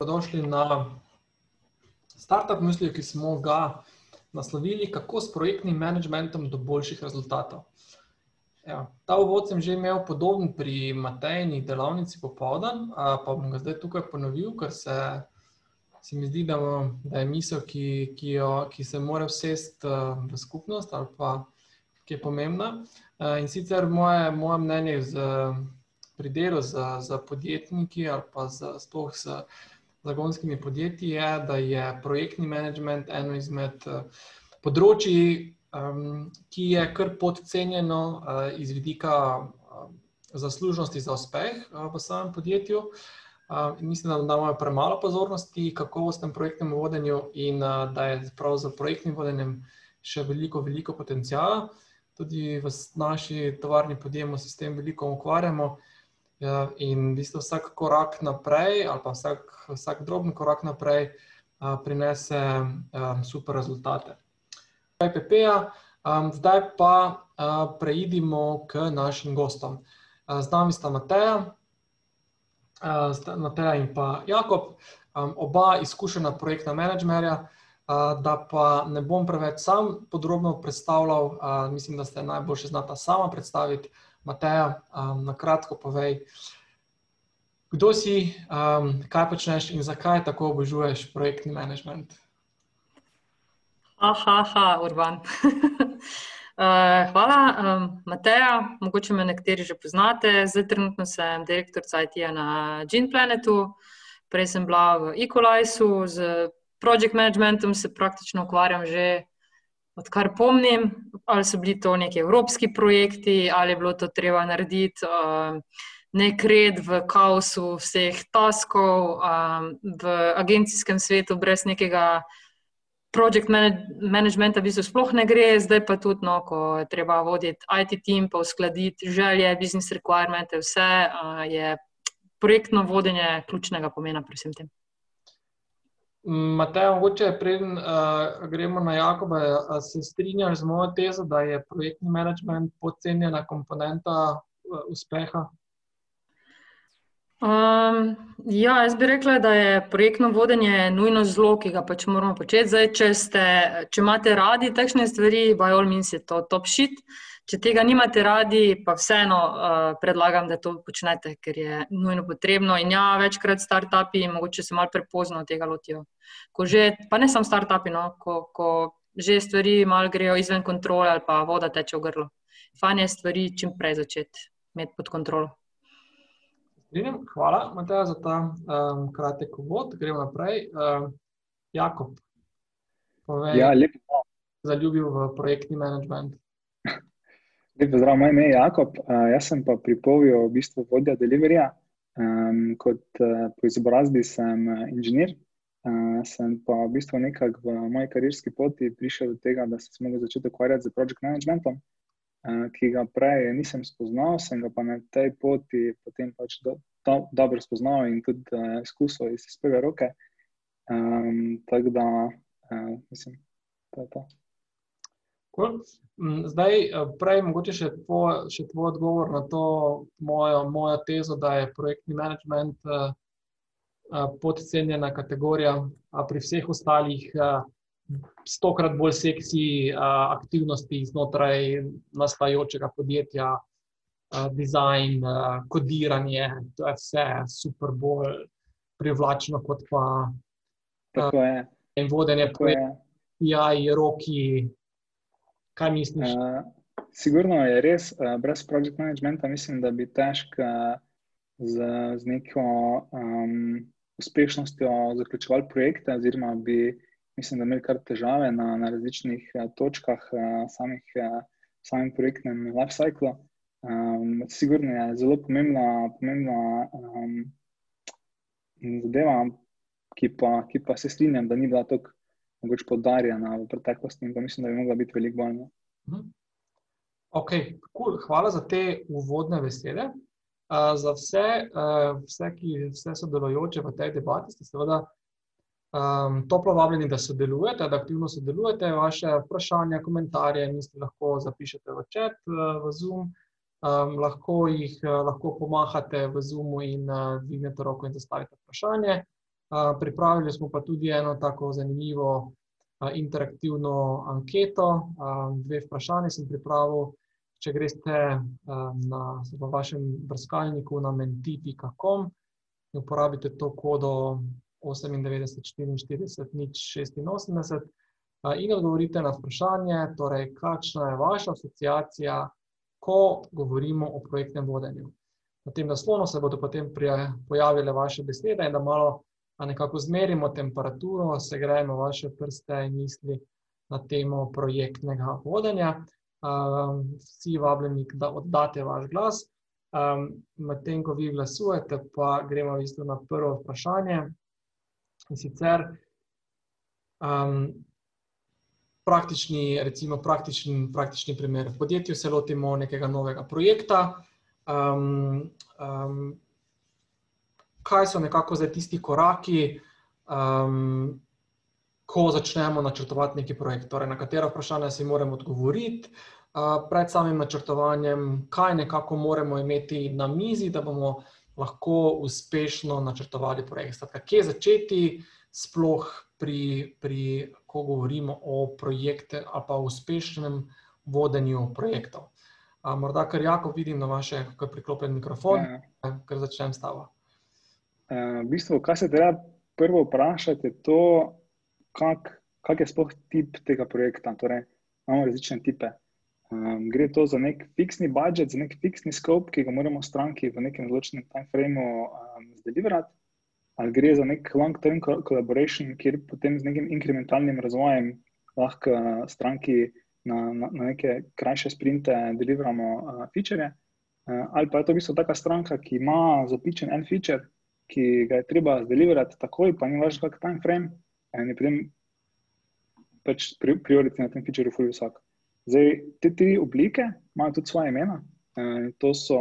Dobrodošli na Startup Mislijo, ki smo ga naslovili, kako s projektnim managementom do boljših rezultatov. Evo, ta uvod sem že imel podoben pri Matejni delavnici popovdan, pa bom ga zdaj tukaj ponovil, ker se, se mi zdi, da, da je misel, ki, ki, jo, ki se mora vsesti v skupnost ali pa ki je pomembna. In sicer moje, moje mnenje z, pri delu z, z podjetniki ali pa z, z zagonskimi podjetji je, da je projektni management eno izmed uh, področji, um, ki je kar podcenjeno uh, iz vidika uh, zaslužnosti za uspeh uh, v samem podjetju. Uh, mislim, da imamo premalo pozornosti kakovostnem projektnem vodenju in uh, da je prav za projektnim vodenjem še veliko, veliko potencijala. Tudi v naši tovarni podjemu se s tem veliko ukvarjamo. Ja, in v bistvu vsak korak naprej, ali pa vsak, vsak droben korak naprej, a, prinese a, super rezultate. IPP-ja, zdaj pa a, preidimo k našim gostom. A, z nami sta Mateja, a, Mateja in pa Jakob, a, oba izkušena projektna menedžmerja. Uh, da pa ne bom preveč sam podrobno predstavljal, uh, mislim, da ste najboljše znata sama predstaviti, Mateja, um, na kratko povej, kdo si, um, kaj počneš in zakaj tako obožuješ projektni management. Aha, aha, Urban. Uh, hvala, um, Mateja. Mogoče me nekateri že poznate. Zdaj, trenutno sem direktor IT-ja na Gene Planetu, prej sem bila v Equalizu, z project managementom se praktično ukvarjam že odkar pomnim, ali so bili to neki evropski projekti, ali je bilo to treba narediti uh, nek red v kaosu vseh taskov, um, v agencijskem svetu, brez nekega project managementa, v bistvu sploh ne gre, zdaj pa tudi, no, ko je treba voditi IT team, pa uskladiti želje, business requirements, vse uh, je projektno vodenje ključnega pomena pri vsem tem. Matej, mogoče preden uh, gremo na Jakoba, se strinjaš z mojo tezo, da je projektni management podcenjena komponenta uh, uspeha? Um, ja, jaz bi rekla, da je projektno vodenje nujno zlo, ki ga pač moramo početi. Zdaj, če, ste, če imate radi takšne stvari, by all means je to top shit. Uh, Če tega nimate radi, pa vseeno uh, predlagam, da to počnete, ker je nujno potrebno. In ja, večkrat startupi, mogoče se malo prepozno tega lotijo. Že, pa ne samo startupi, no, ko, ko že stvari malo grejo izven kontrole ali pa voda teče v grlo. Fajn je stvari čim prej začeti imeti pod kontrolo. Hvala, Matej, za ta um, kratek uvod. Gremo naprej. Uh, Jakob, povej, ja, lepo. Zaljubil v projektni management. Lep pozdrav, moje ime je Jakob, uh, jaz sem pa pri Povju v bistvu vodja deliverija. Um, kot uh, po izobrazbi sem uh, inženir, uh, sem pa v bistvu nekako v moji karierski poti prišel do tega, da sem se lahko začel ukvarjati z project managementom, uh, ki ga prej nisem spoznal, sem ga pa na tej poti potem pač do, do, dobro spoznal in tudi uh, izkusil iz prve roke. Um, tako da, uh, mislim, to je to. Mm, zdaj, eh, prej, mogoče še tvoj, še tvoj odgovor na to mojo, mojo tezo, da je projektni management uh, podcenjena kategorija, a pri vseh ostalih uh, stokrat bolj seksi uh, aktivnosti znotraj nastajajočega podjetja, dizajn, kodiranje, to je vse super bolj privlačno kot pa uh, vodenje projekta, ja, roki. Kaj misliš? Uh, sigurno je res, uh, brez project managementa mislim, da bi težko z, z neko um, uspešnostjo zaključovali projekte, oziroma bi mislim, imeli kar težave na, na različnih uh, točkah uh, samih, uh, samim projektnem lifecyclu. Um, sigurno je zelo pomembna, pomembna um, zadeva, ki pa, ki pa se strinjam, da ni bila tako mogoče podarjena v preteklosti in pa mislim, da bi mogla biti veliko bolj. Mhm. Ok, cool. hvala za te uvodne besede. Uh, za vse, uh, vse, ki vse sodelujoče v tej debati, ste seveda um, toplo vabljeni, da sodelujete, da aktivno sodelujete. Vaše vprašanja, komentarje, misli lahko zapišete v čat, uh, v Zoom, um, lahko jih uh, lahko pomahate v Zoomu in uh, dvignete roko in zastavite vprašanje. Pripravili smo pa tudi eno tako zanimivo interaktivno anketo. Dve vprašanje sem pripravil. Če greste na vašem brskalniku na menti.com in uporabite to kodo 98, 44, nič 86 in odgovorite na vprašanje, torej, kakšna je vaša asociacija, ko govorimo o projektnem vodenju. Na tem naslonu se bodo potem pojavile vaše besede in da malo nekako zmerimo temperaturo, segrejemo vaše prste in misli na temo projektnega vodenja. Vsi vabljeni, da oddate vaš glas. Medtem ko vi glasujete, pa gremo v bistvu na prvo vprašanje. In sicer praktični, recimo praktični, praktični primer. V podjetju se lotimo nekega novega projekta, kaj so nekako zdaj tisti koraki, um, ko začnemo načrtovati neki projekt, torej na katera vprašanja si moramo odgovoriti uh, pred samim načrtovanjem, kaj nekako moramo imeti na mizi, da bomo lahko uspešno načrtovali projekt. Skratka, kje začeti, sploh pri, pri, ko govorimo o projektu ali pa uspešnem vodenju projektov. Uh, morda, kar jako vidim na vaše, kako je priklopljen mikrofon, ja. ker začnem s tabo. Uh, v bistvu, kaj se treba prvo vprašati, je to, kak, kak je sploh tip tega projekta. Torej, imamo različne tipe. Um, gre to za nek fiksni budžet, za nek fiksni scope, ki ga moramo stranki v nekem določenem time frameu um, zdeliverati, ali gre za nek long-term collaboration, kjer potem z nekim inkrementalnim razvojem lahko stranki na, na, na neke krajše sprinte deliveramo uh, feature. Uh, ali pa je to v bistvu taka stranka, ki ima zapičen en feature, ki ga je treba zdeliverati takoj, pa ni važno, kakšen time frame, in je potem pač prioritet na tem featureu fully visok. Zdaj, te tri oblike imajo tudi svoje imena. Uh, to so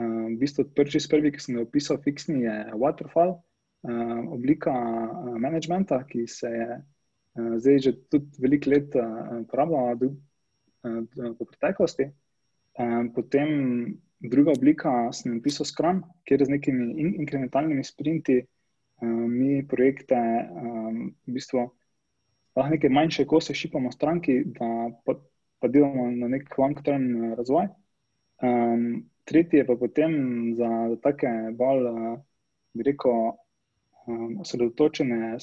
v bistvu prvi, prvi, ki sem ga opisal, fiksni je waterfall, uh, oblika uh, managementa, ki se je uh, zdaj že tudi veliko let uporabljala uh, v preteklosti. Uh, potem Druga oblika sem napisal Scrum, kjer z nekimi in inkrementalnimi sprinti um, mi projekte um, v bistvu lahko neke manjše kose šipamo stranki, da pa, pa delamo na nek long-term uh, razvoj. Um, tretji je pa potem za, za take bolj, uh, bi rekel, um, osredotočene,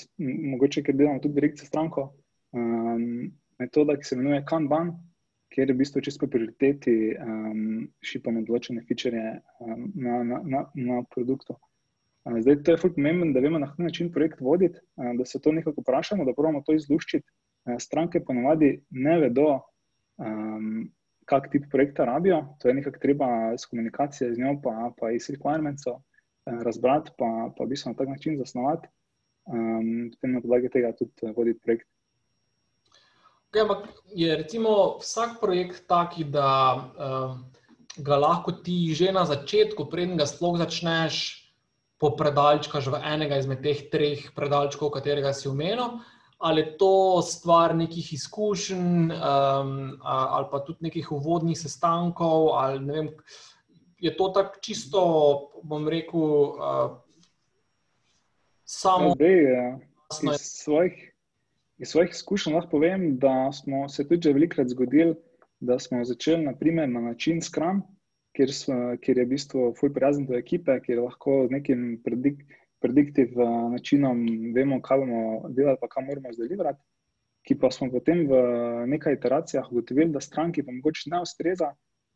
mogoče, ker delamo tudi direkt s stranko, um, metoda, ki se imenuje Kanban kjer v bistvu čisto prioriteti um, šipamo določene feature um, na, na, na, na produktu. Uh, zdaj, to je zelo pomembno, da vemo, na kakšen način projekt voditi, uh, da se to nekako vprašamo, da pravimo to izluščiti. Uh, stranke ponovadi ne vedo, um, kak tip projekta rabijo, to je nekako treba iz komunikacije z njo, pa, pa iz requirementsov uh, razbrati, pa, pa v bistvu na tak način zasnovati, um, potem na podlagi tega tudi uh, voditi projekt. Okay, ampak je recimo vsak projekt taki, da uh, ga lahko ti že na začetku, preden ga sploh začneš, popredalčkaš v enega izmed teh treh predalčkov, katerega si umenil, ali je to stvar nekih izkušenj, um, ali pa tudi nekih uvodnih sestankov. Ne vem, je to tako čisto, bom rekel, uh, samo. Zdaj, ja. Iz svojih Iz svojih izkušenj lahko povem, da smo se tudi velikokrat zgodili, da smo začeli naprimer, na način Scrum, kjer, kjer je v bistvu fuj prijazen do ekipe, kjer lahko z nekim predik, prediktiv načinom vemo, kaj bomo delali, pa kaj moramo zdelivrati. Ki pa smo potem v nekaj iteracijah ugotovili, da stranki pa mogoče ne ustreza,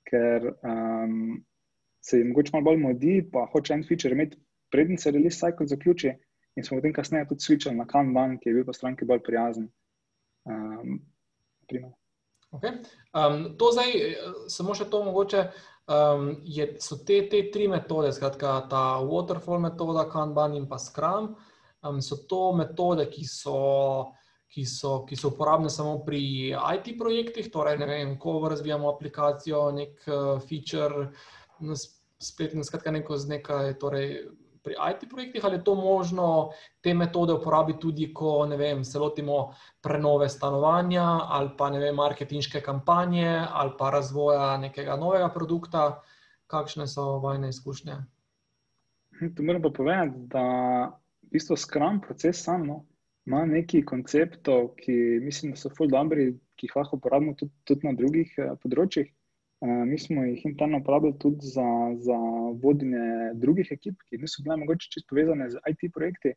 ker um, se jim mogoče malo bolj modi, pa hoče en feature imeti, prednji se release cycle zaključi in smo potem kasneje tudi switchali na Kanban, ki je bil pa stranki bolj prijazen. Um, okay. um, to zdaj, samo še to mogoče, um, je, so te, te tri metode, skratka ta waterfall metoda, Kanban in pa Scrum, um, so to metode, ki so, ki, so, ki so uporabne samo pri IT projektih, torej ne vem, ko razvijamo aplikacijo, nek uh, feature, spletno, skratka neko z nekaj, torej pri IT projektih, ali je to možno te metode uporabiti tudi, ko vem, se lotimo prenove stanovanja ali pa ne vem, marketinške kampanje ali pa razvoja nekega novega produkta. Kakšne so vojne izkušnje? Tu moram pa povedati, da bistvu skram proces sam. No. Ima nekaj konceptov, ki mislim, da so ful dobri, ki jih lahko uporabimo tudi, tudi na drugih uh, področjih. Uh, mi smo jih interno uporabljali tudi za, za vodenje drugih ekip, ki niso bile mogoče čisto povezane z IT projekti.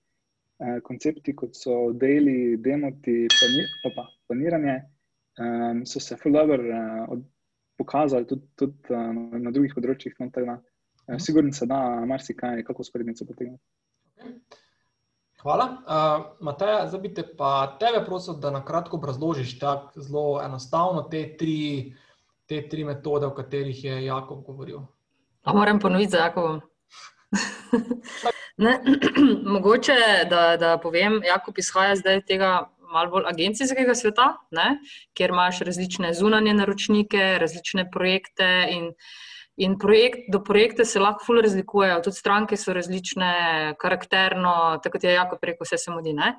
Uh, koncepti, kot so daily, demoti, plani, opa, planiranje, um, so se ful dobro uh, pokazali tudi, tudi uh, na drugih področjih. No, uh, Sigurno se da marsikaj, kako sporednice potegniti. Okay. Hvala. Uh, Mateja, zdaj bi te pa tebe prosil, da na kratko obrazložiš tako zelo enostavno te tri, te tri metode, o katerih je Jakob govoril. A moram ponoviti za Jakobom. Mogoče, da, da povem, Jakob izhaja zdaj iz tega malo bolj agencijskega sveta, ne? kjer imaš različne zunanje naročnike, različne projekte in In projekt, do projekta se lahko fully razlikujejo, tudi stranke so različne, karakterno, tako je jako preko vse se modi. Ne?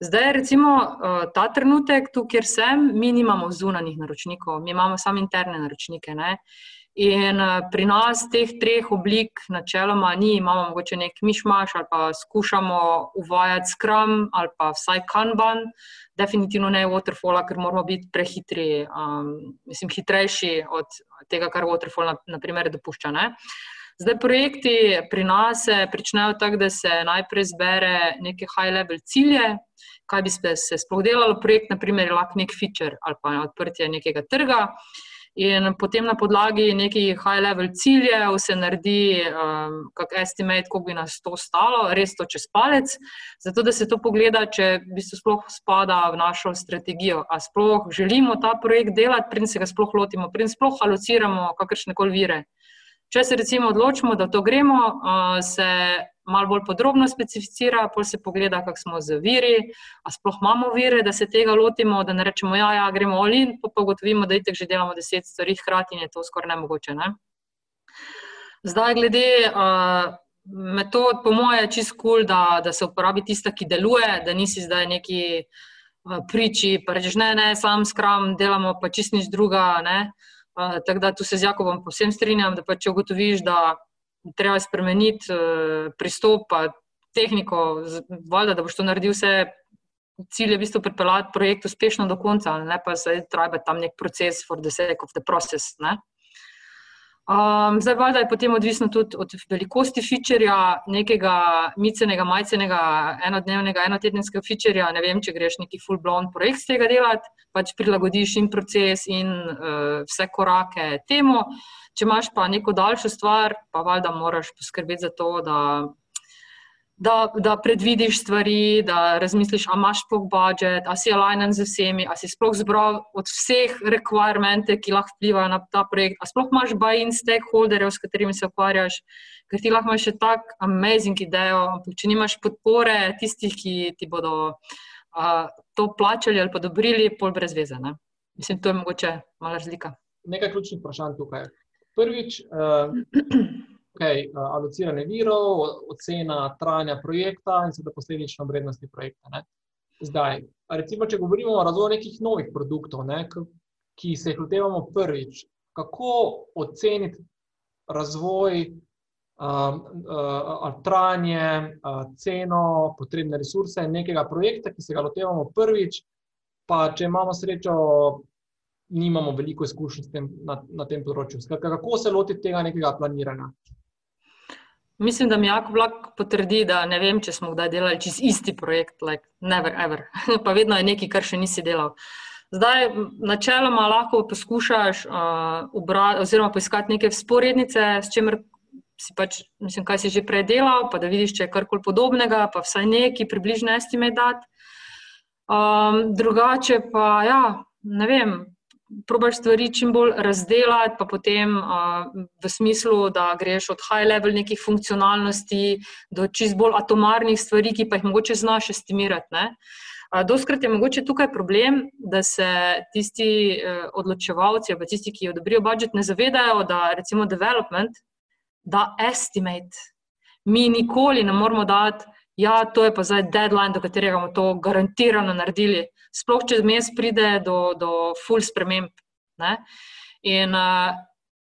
Zdaj, recimo, eh, ta trenutek, tu, kjer sem, mi nimamo zunanjih naročnikov, mi imamo samo interne naročnike. Ne? In eh, pri nas teh treh oblik, načeloma, ni, imamo mogoče nek mišmaš ali pa skušamo uvajati skrum ali pa vsaj kanban, definitivno ne waterfalla, ker moramo biti prehitri, um, mislim, hitrejši od tega, kar waterfall naprimer dopušča. Ne? Zdaj, projekti pri nas se pričnejo tako, da se najprej zbere neke high-level cilje, kaj bi se sploh delalo, projekt, naprimer, lahko nek feature ali pa odprtje nekega trga. In potem na podlagi nekih high-level ciljev se naredi um, kak estimate, koliko bi nas to stalo, res to čez palec, zato da se to pogleda, če bi se sploh spada v našo strategijo. A sploh želimo ta projekt delati, preden se ga sploh lotimo, preden sploh alociramo kakršne koli vire. Če se recimo odločimo, da to gremo, se malo bolj podrobno specificira, pa se pogleda, kako smo z viri, ali sploh imamo vire, da se tega lotimo, da ne rečemo, ja, ja, gremo olin, pa pa ugotovimo, da itek že delamo deset stvari hkrati in je to skoraj nemogoče. Ne? Zdaj, glede metod, po mojem, je čist cool, da, se uporabi tista, ki deluje, da nisi zdaj neki priči, pa rečeš, ne, ne, sam skram, delamo pa čist nič druga. Uh, tako da tu se z Jakobom posebno strinjam, da pa če ugotoviš, da treba spremeniti uh, pristop, pa tehniko, valjda, da boš to naredil vse. Cilj je v bistvu pripeljati projekt uspešno do konca, ne pa se treba tam nek proces, for the sake of the process. Um, zdaj, valjda je potem odvisno tudi od velikosti featureja, nekega micenega, majcenega, enodnevnega, enotedenskega featureja. Ne vem, če greš neki full blown projekt z tega delati, pač prilagodiš in proces in uh, vse korake temu. Če imaš pa neko daljšo stvar, pa valjda moraš poskrbeti za to, da, da, da predvidiš stvari, da razmisliš, ali imaš sploh budžet, ali si alignen z vsemi, ali si sploh zbral od vseh requirements, ki lahko vplivajo na ta projekt, ali sploh imaš buy-in stakeholderjev, s katerimi se ukvarjaš, ker ti lahko imaš še tako amazing idejo, ampak če nimaš podpore tistih, ki ti bodo uh, to plačali ali pa dobrili, pol brez veze. Ne? Mislim, to je mogoče mala razlika. Nekaj ključnih vprašanj tukaj prvič, uh, okay, uh, alociranje virov, ocena trajanja projekta in seveda posledično vrednosti projekta. Ne. Zdaj, recimo, če govorimo o razvoju nekih novih produktov, ne, ki se jih lotevamo prvič, kako oceniti razvoj, um, uh, trajanje, uh, ceno, potrebne resurse nekega projekta, ki se ga lotevamo prvič, pa če imamo srečo, nimamo veliko izkušenj tem, na, na tem področju. Skratka, kako se loti tega nekega planiranja? Mislim, da mi jako vlak potrdi, da ne vem, če smo kdaj delali čez isti projekt, like never ever. pa vedno je nekaj, kar še nisi delal. Zdaj, načeloma lahko poskušaš uh, ubrati, oziroma poiskati neke sporednice, s čimer si pač, mislim, kaj si že prej delal, pa da vidiš, če je karkoli podobnega, pa vsaj neki približni estimate dati. Um, drugače pa, ja, ne vem, probaš stvari čim bolj razdeliti, pa potem uh, v smislu, da greš od high level nekih funkcionalnosti do čist bolj atomarnih stvari, ki pa jih mogoče znaš estimirati. Ne? Doskrat je mogoče tukaj problem, da se tisti eh, odločevalci, pa tisti, ki odobrijo budžet, ne zavedajo, da recimo development, da estimate. Mi nikoli ne moramo dati, ja, to je pa zdaj deadline, do katerega bomo to garantirano naredili sploh če mes pride do, do full sprememb. Ne? In uh,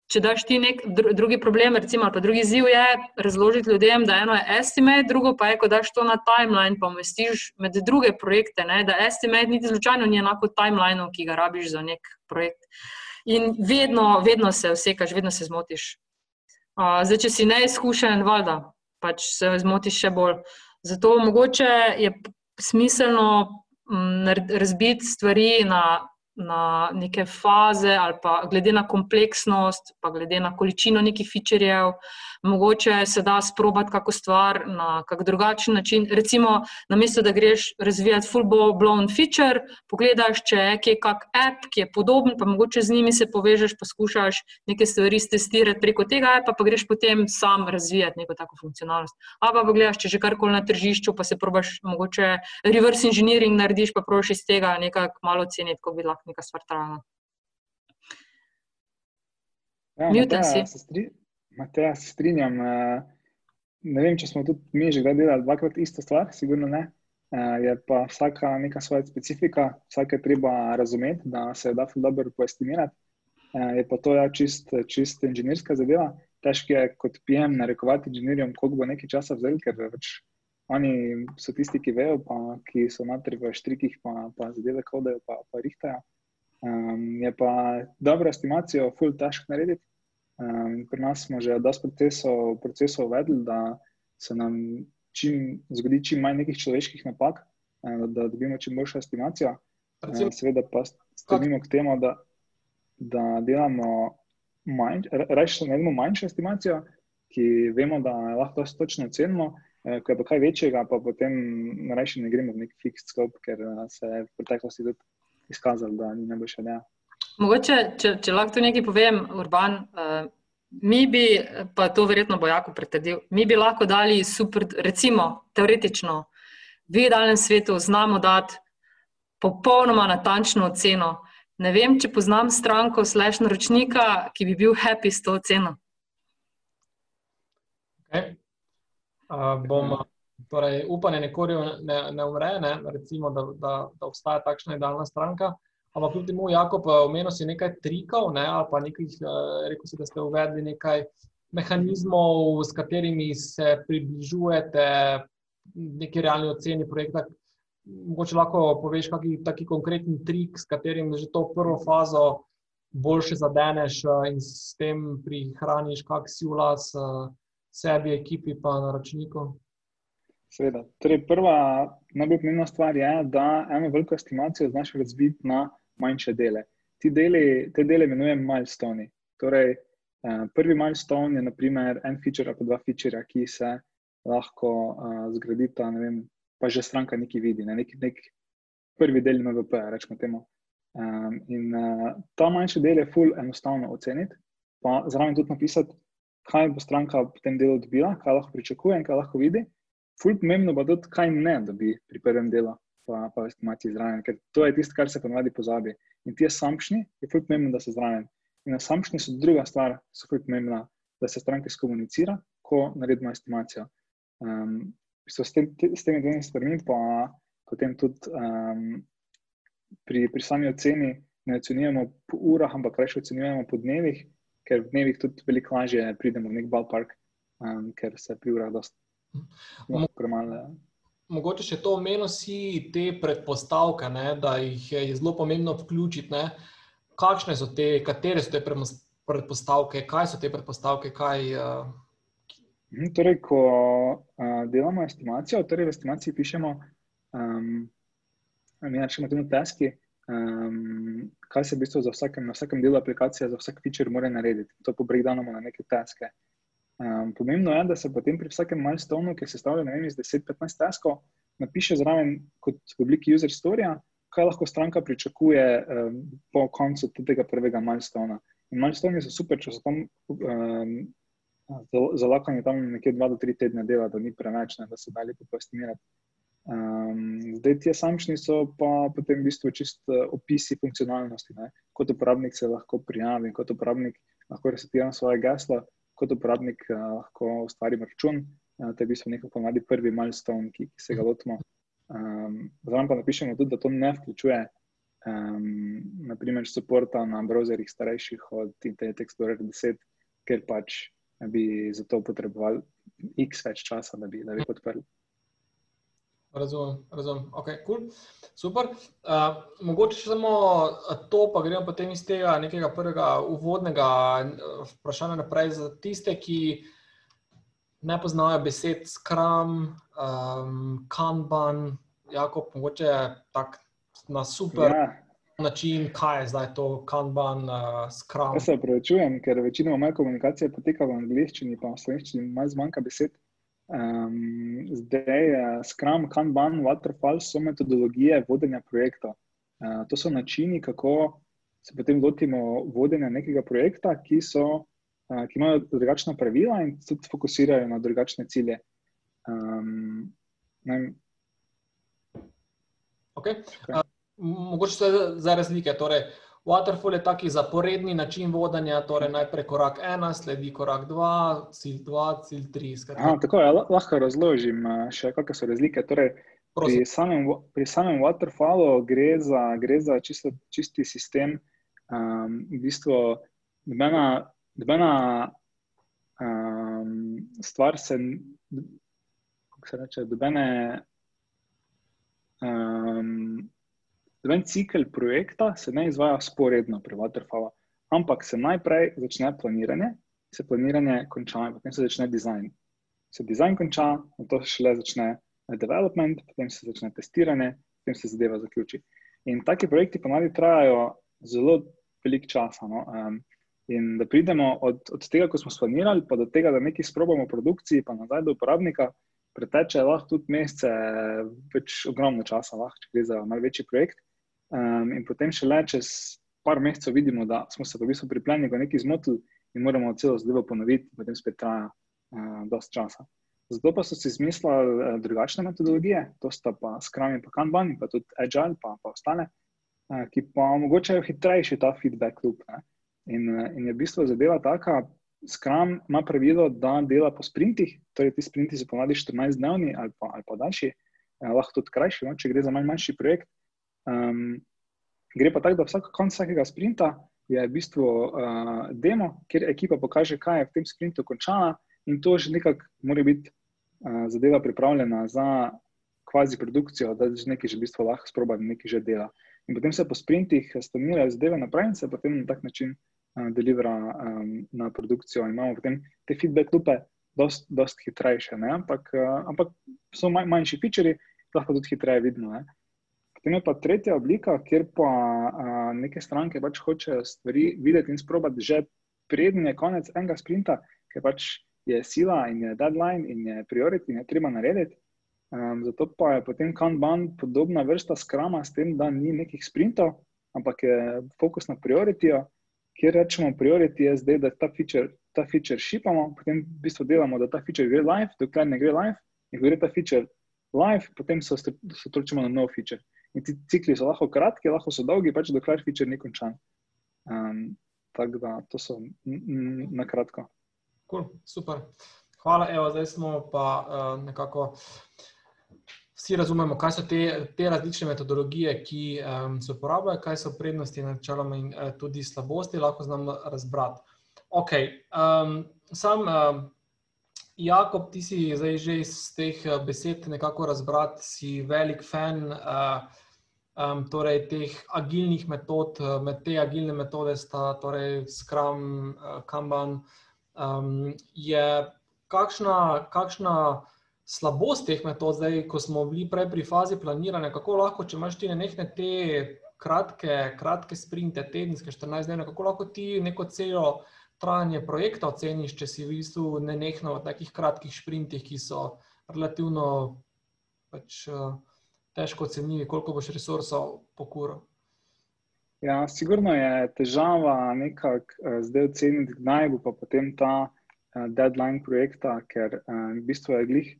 če daš ti nek dru, drugi problem, recimo, ali pa drugi ziv je razložiti ljudem, da eno je estimate, drugo pa je, ko daš to na timeline, pa umestiš med druge projekte, ne, da estimate niti slučajno ni enako timelineu, ki ga rabiš za nek projekt. In vedno, vedno se vsekaš, vedno se zmotiš. Uh, zdaj, če si neizkušen, valjda, pač se zmotiš še bolj. Zato mogoče je smiselno razbiti stvari na na neke faze, ali pa glede na kompleksnost, pa glede na količino nekih featurejev, mogoče se da sprobati kako stvar na kak drugačen način. Recimo, namesto da greš razvijati full-blown feature, pogledaš, če je kje kak app, ki je podoben, pa mogoče z njimi se povežeš, poskušaš neke stvari testirati preko tega appa, pa greš potem sam razvijati neko tako funkcionalnost. A pa pogledaš, če že karkoli na tržišču, pa se probaš mogoče reverse engineering narediš, pa probaš iz tega nekako malo ceniti, kako bi lahko neka stvar trajala. Ja, Newton si. Mateja, se strinjam. Eh, ne vem, če smo tudi mi že delali dvakrat isto stvar, sigurno ne. Eh, je pa vsaka neka svoja specifika, vsake treba razumeti, da se da dobro poestimirati. Eh, je pa to ja čist, čist inženirska zadeva. Težko je kot PM narekovati inženirjem, koliko bo nekaj časa vzel, ker več oni so tisti, ki vejo, pa ki so natri v štrikih, pa, pa zadeve kodajo, pa, pa rihtajo. Um, je pa dobro estimacijo, full težko narediti. Um, pri nas smo že dosti procesov, procesov uvedli, da se nam čim, zgodi čim manj nekih človeških napak, uh, da dobimo čim boljšo estimacijo. Uh, seveda pa stremimo k temu, da, da delamo manj, reč, naredimo manjšo estimacijo, ki vemo, da lahko to točno ocenimo. Ko je pa kaj večjega, pa potem rečemo, ne gremo v neki fixed scope, ker se je v preteklosti tudi izkazalo, da ni najboljša ideja. Mogoče, če, če lahko tu nekaj povem, Urban, uh, mi bi, pa to verjetno bo jako pretrdil, mi bi lahko dali super, recimo, teoretično, v idealnem svetu znamo dati popolnoma natančno oceno. Ne vem, če poznam stranko slash naročnika, ki bi bil happy s to oceno. Okay. Uh, bom, torej, upanje nekori ne, ne umre, ne? recimo, da, da, da obstaja takšna idealna stranka. Ampak kljub temu, Jakob, eh, omenil si nekaj trikov, ne, ali pa nekaj, eh, rekel si, da ste uvedli nekaj mehanizmov, s katerimi se približujete neki realni oceni projekta. Mogoče lahko poveš, kakšen taki konkreten trik, s katerim že to prvo fazo boljše zadeneš eh, in s tem prihraniš kak si vlas sebi, ekipi pa naročniku. Seveda. Torej, prva najbolj pomembna stvar je, da eno veliko estimacijo znaš razviti na manjše dele. Deli, te dele imenujem milestone. Torej, uh, prvi milestone je naprimer en feature ali dva feature, ki se lahko uh, zgradita, vem, pa že stranka nekaj vidi, ne, nek, nek prvi del MVP, rečemo temu. Um, in uh, ta manjši del je full enostavno oceniti, pa zraven tudi napisati, kaj bo stranka v tem delu dobila, kaj lahko pričakuje in kaj lahko vidi. Ful pomembno pa tudi, kaj ne dobi pri prvem delu, pa, pa estimaciji zraven, ker to je tisto, kar se ponovadi pozabi. In ti assumptioni je ful pomembno, da so zraven. In assumptioni so druga stvar, so ful pomembna, da se stranke skomunicira, ko naredimo estimacijo. Um, s, tem, s temi dvemi stvarmi pa potem tudi um, pri, pri sami oceni ne ocenjujemo po urah, ampak reč ocenjujemo po dnevih, ker v dnevih tudi veliko lažje pridemo v nek ballpark, um, ker se pri urah dosta premalo. Mogoče še to omenil si te predpostavke, ne, da jih je zelo pomembno vključiti. Ne. Kakšne so te, katere so te predpostavke, kaj so te predpostavke? Kaj, uh... torej, ko uh, delamo estimacijo, torej v estimaciji pišemo, um, mi rečemo temu taski, um, kaj se v bistvu vsakem, na vsakem delu aplikacije, za vsak feature mora narediti. To po breakdownu na neke taske. Um, pomembno je, da se potem pri vsakem milestonu, ki se stavlja vem, iz 10-15 taskov, napiše zraven kot v obliki user storija, kaj lahko stranka pričakuje um, po koncu tega prvega milestona. In milestoni so super, če so tam um, zalakani tam nekje 2-3 tedne dela, da ni preveč, ne, da se da lepo poestimirati. Um, zdaj, ti assumptioni so pa potem v bistvu čist uh, opisi funkcionalnosti. Ne. Kot uporabnik se lahko prijavi, kot uporabnik lahko resetira svoje geslo kot uporabnik uh, lahko ustvarimo račun. Uh, to je v bistvu nekako pomladi prvi milestone, ki, ki se ga lotimo. Um, Zraven pa napišemo tudi, da to ne vključuje um, naprimer, suporta na browserjih starejših od Internet Explorer 10, ker pač bi za to potrebovali x več časa, da bi, da bi podprli. Razumem, razumem. Ok, cool. super. Uh, mogoče samo to, pa gremo potem iz tega nekega prvega uvodnega vprašanja naprej za tiste, ki ne poznajo besed Scrum, um, Kanban, Jakob, mogoče tak na super ja. način, kaj je zdaj to Kanban, uh, Scrum. Jaz se upravičujem, ker večinoma moja komunikacija poteka v angliščini, pa v slovenščini malo zmanjka besed. Um, zdaj, uh, Scrum, Kanban, Waterfall so metodologije vodenja projekta. Uh, to so načini, kako se potem lotimo vodenja nekega projekta, ki, so, uh, ki imajo drugačna pravila in tudi fokusirajo na drugačne cilje. Um, okay. Okay. Uh, mogoče so za razlike. Torej, Waterfall je taki zaporedni način vodenja, torej najprej korak ena, sledi korak dva, cilj dva, cilj tri. Aha, tako je, lahko razložim še, kakšne so razlike. Torej, pri, samem, pri samem Waterfallu gre za, gre za čisto, čisti sistem. Um, v bistvu, dbena, dbena um, stvar se, kako se reče, dbene. Um, Noben cikl projekta se ne izvaja sporedno pri Waterfallu, ampak se najprej začne planiranje, se planiranje konča in potem se začne dizajn. Se dizajn konča, na to šele začne development, potem se začne testiranje, potem se zadeva zaključi. In taki projekti ponavadi trajajo zelo velik čas. No? Um, in da pridemo od, od tega, ko smo splanirali, pa do tega, da nekaj sprobamo v produkciji, pa nazaj do uporabnika, preteče lahko tudi mesece, več ogromno časa, lahko, če gre za malce večji projekt. Um, in potem šele čez par mesecev vidimo, da smo se v bistvu pri plenju nekaj zmotili in moramo celo zadevo ponoviti, potem spet traja uh, dosta časa. Zato pa so si izmislili uh, drugačne metodologije, to sta pa Scrum in pa Kanban, in pa tudi Agile, pa, pa ostale, uh, ki pa omogočajo hitrejši ta feedback loop. In, uh, in je v bistvu zadeva taka. Scrum ima pravilo, da dela po sprintih, torej ti sprinti so ponavadi 14-dnevni ali, ali pa daljši, eh, lahko tudi krajši, no, če gre za manj manjši projekt. Um, gre pa tako, da vsak konc vsakega sprinta je v bistvu uh, demo, kjer ekipa pokaže, kaj je v tem sprintu končala, in to že nekako mora biti uh, zadeva pripravljena za kvazi produkcijo, da že nekaj že v bistvu lahko sproba in nekaj že dela. In potem se po sprintih stanirajo zadeve naprej in se potem na tak način uh, delivera um, na produkcijo. In imamo potem te feedback lupe. Dost, dost hitrejše, ampak, uh, ampak so manj, manjši featuri, lahko tudi hitreje vidno. Ne? Potem je pa tretja oblika, kjer pa a, neke stranke pač hočejo stvari videti in sprobati že prednji konec enega sprinta, ker pač je sila in je deadline in je priority in je treba narediti. Um, zato pa je potem Kanban podobna vrsta skrama s tem, da ni nekih sprintov, ampak je fokus na prioritijo, kjer rečemo, priority je zdaj, da ta feature, ta feature šipamo, potem v bistvu delamo, da ta feature gre live, dokler ne gre live, in gre ta feature live, potem se osredotočimo na nov feature. In ti cikli so lahko kratki, lahko so dolgi, pač dokler feature ni končan. Um, tako da to so na kratko. Cool, super. Hvala, Evo, zdaj smo pa uh, nekako. Vsi razumemo, kaj so te, te različne metodologije, ki um, se uporabljajo, kaj so prednosti, načeloma in uh, tudi slabosti, lahko znamo razbrati. Ok, um, sam, uh, Jakob, ti si zdaj že iz teh besed nekako razbrati, si velik fan. Uh, um, torej teh agilnih metod, uh, med te agilne metode sta torej Scrum, uh, Kanban. Um, je kakšna, kakšna slabost teh metod, zdaj, ko smo bili prej pri fazi planiranja, kako lahko, če imaš ti nekaj te kratke, kratke sprinte, tedenske, 14 dni, kako lahko ti neko celo trajanje projekta oceniš, če si v bistvu ne nekno v takih kratkih sprintih, ki so relativno pač. Uh, težko oceniti, koliko boš resursov pokuril. Ja, sigurno je težava nekako uh, zdaj oceniti, kdaj bo pa potem ta uh, deadline projekta, ker v bistvu je glih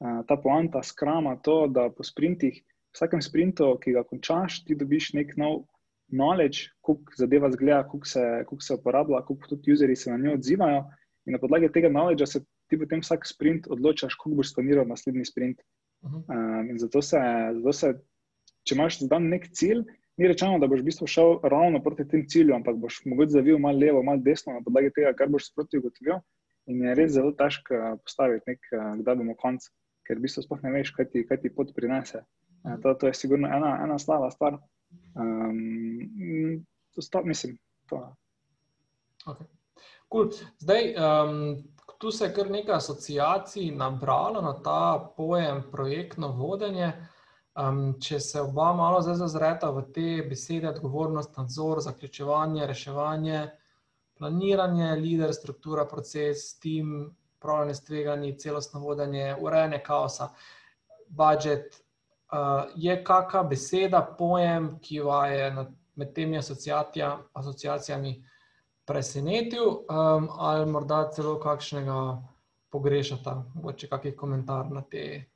ta poanta skrama to, da po sprintih, vsakem sprintu, ki ga končaš, ti dobiš nek nov knowledge, koliko zadeva zgleda, koliko se, koliko se uporablja, koliko tudi useri se na njo odzivajo in na podlagi tega knowledge se ti potem vsak sprint odločaš, koliko boš planiral naslednji sprint. Um, in zato se, zato se, če imaš zdan nek cilj ni rečeno, da boš v bistvu šel ravno proti tem cilju, ampak boš mogoče zavil malo levo, malo desno, na podlagi tega, kar boš sproti ugotovil. In je res zelo težko eh, postaviti nek, eh, kdaj bomo konc, ker v bistvu sploh ne veš, kaj ti, kaj ti pot prinese. Eh, to, to je sigurno ena, ena slaba stvar. Um, to sta, mislim, to. Okay. Cool. Zdaj, um, tu se je kar nekaj asociacij nabralo na ta pojem projektno vodenje. Um, če se oba malo zazreta v te besede, odgovornost, nadzor, zaključevanje, reševanje, planiranje, lider, struktura, proces, tim, upravljanje s tveganji, celostno vodenje, urejanje kaosa, budžet, je kakšna beseda, pojem, ki vas je med temi asociacijami presenetil, um, ali morda celo kakšnega pogrešata, mogoče kakšen komentar na te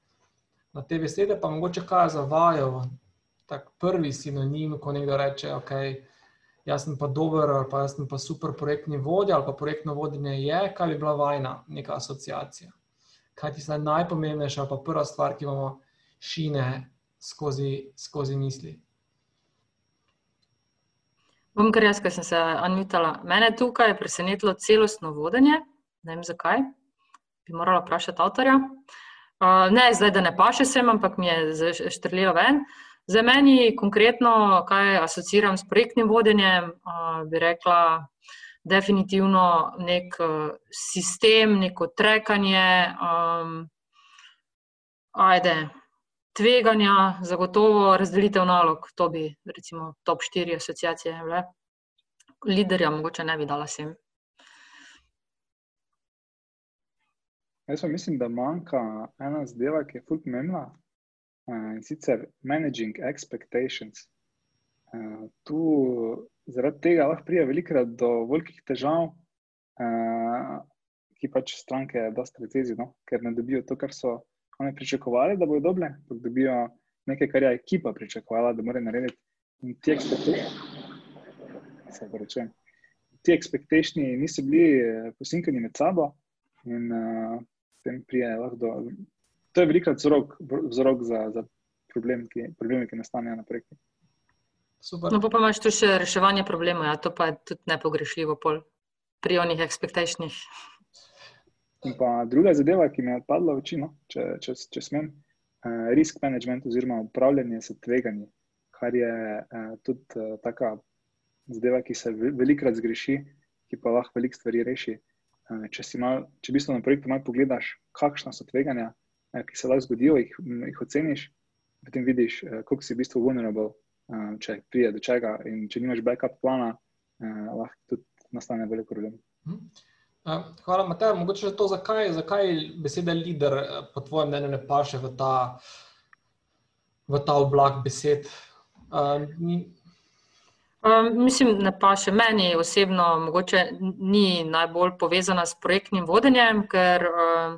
na te besede, pa mogoče kaj zavajo. Tak prvi sinonim, ko nekdo reče, da okay, sem pa dober, ali pa sem pa super projektni vodja, ali pa projektno vodenje je, kaj bi bila vajna, neka asociacija. Kaj ti je najpomembnejša, pa prva stvar, ki imamo šine skozi, skozi misli. Bom kar jaz, ker sem se anmitala. Mene tukaj je presenetilo celostno vodenje. Ne vem zakaj, bi morala vprašati avtorja. Uh, ne, zdaj, da ne paše sem, ampak mi je štrlilo ven. Za meni konkretno, kaj asociiram s projektnim vodenjem, uh, bi rekla, definitivno nek uh, sistem, neko trekanje, um, ajde, tveganja, zagotovo razdelitev nalog. To bi, recimo, top 4 asociacije. Liderja, mogoče ne bi dala sem. Jaz pa mislim, da manjka ena zadeva, ki je fulp pomembna uh, in sicer managing expectations. Uh, tu zaradi tega lahko prija velikrat do velikih težav, uh, ki pač stranke dosta recezi, no? ker ne dobijo to, kar so oni pričakovali, da bodo dobile, ampak dobijo nekaj, kar je ekipa pričakovala, da mora narediti. In ti expectations, ti expectations niso bili posinkani med sabo. In uh, tem prije lahko do. To je velikrat vzrok, vzrok za, za problem, ki, probleme, ki nastanejo na projektu. No, pa, pa imaš tu še reševanje problemov, ja, to pa je tudi nepogrešljivo pol pri onih expectationih. In pa druga zadeva, ki mi je odpadla v oči, no, če, če, če smem, uh, risk management oziroma upravljanje s tveganji, kar je uh, tudi uh, taka zadeva, ki se velikrat zgreši, ki pa lahko veliko stvari reši. Eh, če si mal, če v bistvu na projektu malo pogledaš, kakšna so tveganja, eh, ki se lahko zgodijo, jih, jih oceniš, potem vidiš, eh, koliko si v bistvu vulnerable, če pride do čega. In če nimaš backup plana, lahko tudi nastane veliko problem. Mhm. Hvala, Matej. Mogoče to, zakaj, zakaj beseda lider, po tvojem mnenju, ne paše v ta, v ta oblak besed. Uh, ni, Um, mislim, ne pa še meni osebno, mogoče ni najbolj povezana s projektnim vodenjem, ker um,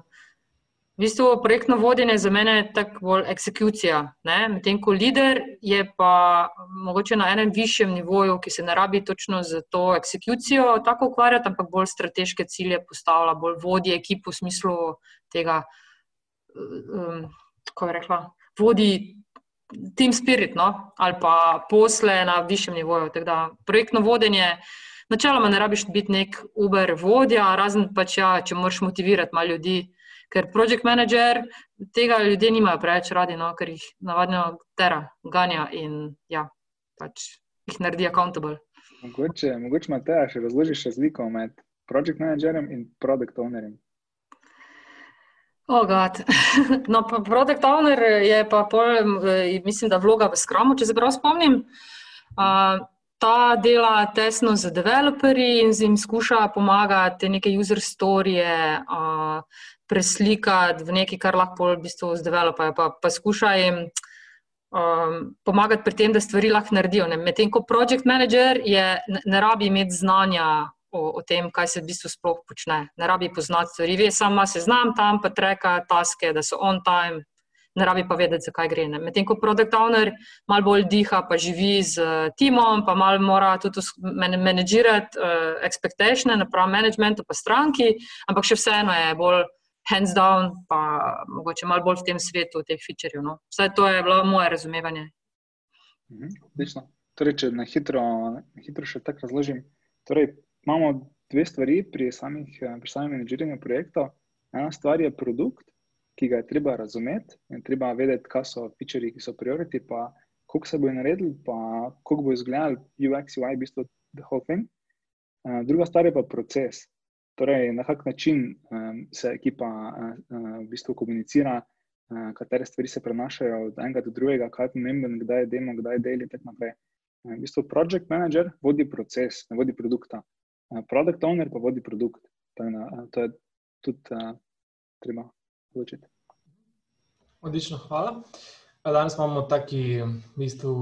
v bistvu projektno vodenje za mene je tako bolj eksekucija. Medtem ko lider je pa mogoče na enem višjem nivoju, ki se ne rabi točno za to eksekucijo tako ukvarjati, ampak bolj strateške cilje postavlja, bolj vodi ekipo v smislu tega, um, kako bi rekla, vodi team spirit no? ali pa posle na višjem nivoju. Da, projektno vodenje, načeloma ne rabiš biti nek Uber vodja, razen pač ja, če moraš motivirati malo ljudi. Ker project manager tega ljudje nimajo preveč radi, no? ker jih navadno tera, ganja in ja, pač jih naredi accountable. Mogoče, mogoče ima te, še razložiš razliko med project managerjem in product ownerjem. Oh, no, product owner je pa, pol, eh, mislim, da vloga v skromu, če se prav spomnim. Uh, ta dela tesno z developerji in z jim skuša pomagati neke user storije uh, preslikati v nekaj, kar lahko v bistvu z developerji, pa, pa skuša jim um, pomagati pri tem, da stvari lahko naredijo. Medtem ko project manager je, ne, ne rabi imeti znanja o, o tem, kaj se v bistvu sploh počne. Ne rabi poznati stvari, ve samo se znam tam, pa treka taske, da so on time, ne rabi pa vedeti, zakaj gre. Medtem ko product owner malo bolj diha, pa živi z uh, timom, pa malo mora tudi menedžirati uh, expectation, naprav managementu, pa stranki, ampak še vseeno je bolj. Hands down, pa mogoče malo bolj v tem svetu, teh featurejev. No. Vse to je bilo moje razumevanje. Mhm, torej, če na hitro, na hitro še tako razložim, torej, imamo dve stvari pri samih, pri samem menedžiranju projektov. Ena stvar je produkt, ki ga je treba razumeti in treba vedeti, kaj so featuri, ki so prioriti, pa koliko se bo naredili, pa koliko bo izgledal UX, UI, v bistvu the whole thing. Uh, druga stvar je pa proces. Torej, na kak način um, se ekipa uh, v bistvu komunicira, uh, katere stvari se prenašajo od enega do drugega, kaj je pomembno, kdaj je demo, kdaj je delo in tako naprej. Uh, v bistvu project manager vodi proces, ne vodi produkta. Uh, product owner pa vodi produkt. To je, uh, to je tudi uh, treba odločiti. Odlično, hvala. Danes imamo taki, v bistvu,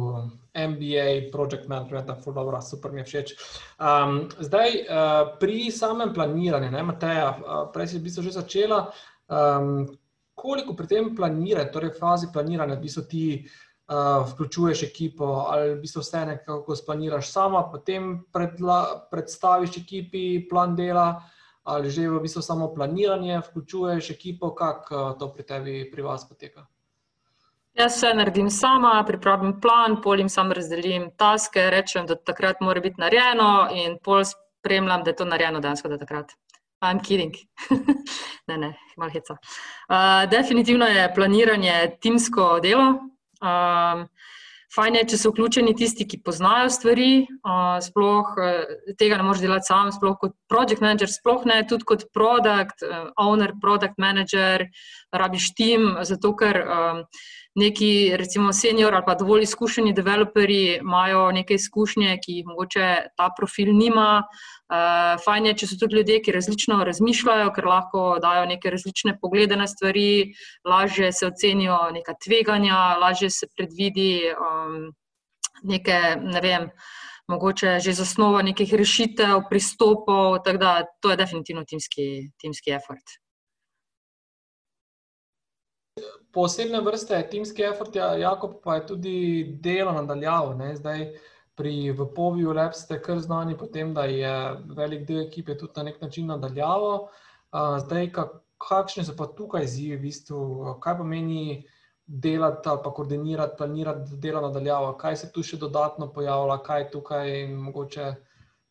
MBA, project management, tako dobro, super mi je všeč. Um, zdaj, uh, pri samem planiranju, ne, Mateja, uh, prej si v bistvu že začela. Um, koliko pri tem planiranju, torej fazi planiranja, v bistvu ti uh, vključuješ ekipo, ali v bistvu vse nekako splaniraš sama, potem predla, predstaviš ekipi plan dela, ali že v bistvu samo planiranje, vključuješ ekipo, kako uh, to pri tebi, pri vas poteka. Jaz se naredim sama, pripravim plan, polim sam razdelim taske, rečem, da takrat mora biti narejeno in pol spremljam, da je to narejeno dejansko do takrat. I'm kidding. ne, ne, malo heca. Uh, definitivno je planiranje timsko delo. Um, Fajn je, če so vključeni tisti, ki poznajo stvari, uh, sploh uh, tega ne moreš delati sam, sploh kot project manager, sploh ne, tudi kot product uh, owner, product manager, rabiš tim, zato ker um, neki, recimo, senior ali pa dovolj izkušeni developerji imajo neke izkušnje, ki jih mogoče ta profil nima. Uh, fajn je, če so tudi ljudje, ki različno razmišljajo, ker lahko dajo neke različne poglede na stvari, lažje se ocenijo neka tveganja, lažje se predvidi um, neke, ne vem. Mogoče že zasnova nekih rešitev, pristopov, da to je definitivno timski, timski effort. posebne vrste timski effort, ja, Jakob, pa je tudi delo nadaljavo. Zdaj, pri Vpoviu Lab ste kar znani po tem, da je velik del ekipe tudi na nek način nadaljavo. Zdaj, kakšne so pa tukaj izzivi, v bistvu, kaj pomeni delati ali pa koordinirati, planirati delo nadaljavo, kaj se tu še dodatno pojavlja, kaj tukaj mogoče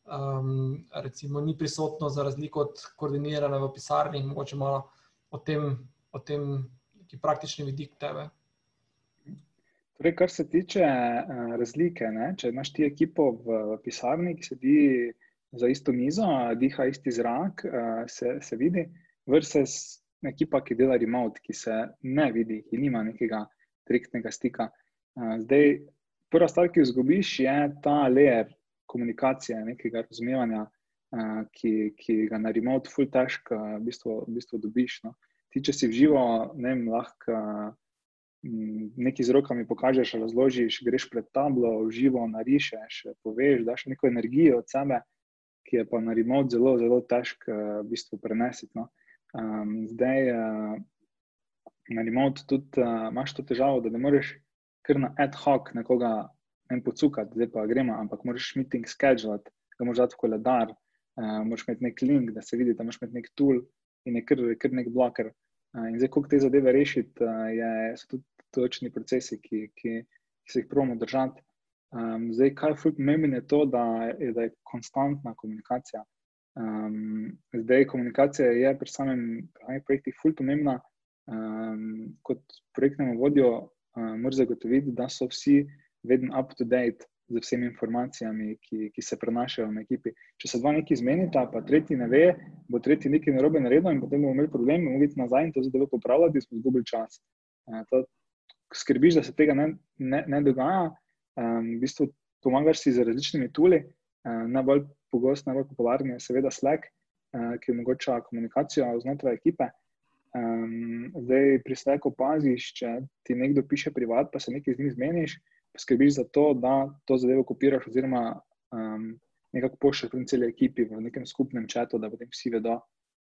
um, recimo, ni prisotno, za razliko od koordiniranja v pisarni, mogoče malo o tem. O tem neki praktični vidik tebe. Torej, kar se tiče uh, razlike, ne? če imaš ti ekipo v, pisarni, ki sedi za isto mizo, diha isti zrak, uh, se, se vidi, versus ekipa, ki dela remote, ki se ne vidi, ki nima nekega direktnega stika. Uh, zdaj, prva stvar, ki jo izgubiš, je ta layer komunikacije, nekega razumevanja, uh, ki, ki ga na remote, full težko, v bistvu, v bistvu dobiš. No? ti, če si v živo, ne vem, lahko nekaj z rokami pokažeš, razložiš, greš pred tablo, v živo narišeš, poveš, daš neko energijo od sebe, ki je pa na remote zelo, zelo težko v bistvu prenesiti. No. Um, zdaj na remote tudi uh, imaš to težavo, da ne moreš kar na ad hoc nekoga ne pocukati, zdaj pa gremo, ampak moraš meeting schedule, ga moraš dati v koledar, uh, moraš imeti nek link, da se vidi, da imaš nek tool in je kar, kar nek bloker. In zdaj, kako te zadeve rešiti, je, so tudi točni procesi, ki, ki, ki se jih pravimo držati. Um, zdaj, kaj je pomembno, je to, da je, da je konstantna komunikacija. Um, zdaj, komunikacija je pri samem projektu fulj pomembna. Um, kot projektnemu vodjo um, moraš zagotoviti, da so vsi vedno up to date z vsemi informacijami, ki, ki se prenašajo na ekipi. Če se dva neki zmenita, pa tretji ne ve, bo tretji nekaj narobe naredil in potem bomo imeli problem, bomo videti nazaj in to zadevo popravljati, smo izgubili čas. E, to, skrbiš, da se tega ne, ne, ne dogaja, um, v bistvu pomagaš si z različnimi tuli. Uh, najbolj pogost, najbolj popularni je seveda Slack, uh, ki omogoča komunikacijo znotraj ekipe. Um, zdaj, pri Slacku paziš, če ti nekdo piše privat, pa se nekaj z njim zmeniš, poskrbiš za to, da to zadevo kopiraš, oziroma um, nekako pošljaš pri celi ekipi v nekem skupnem čatu, da potem vsi vedo,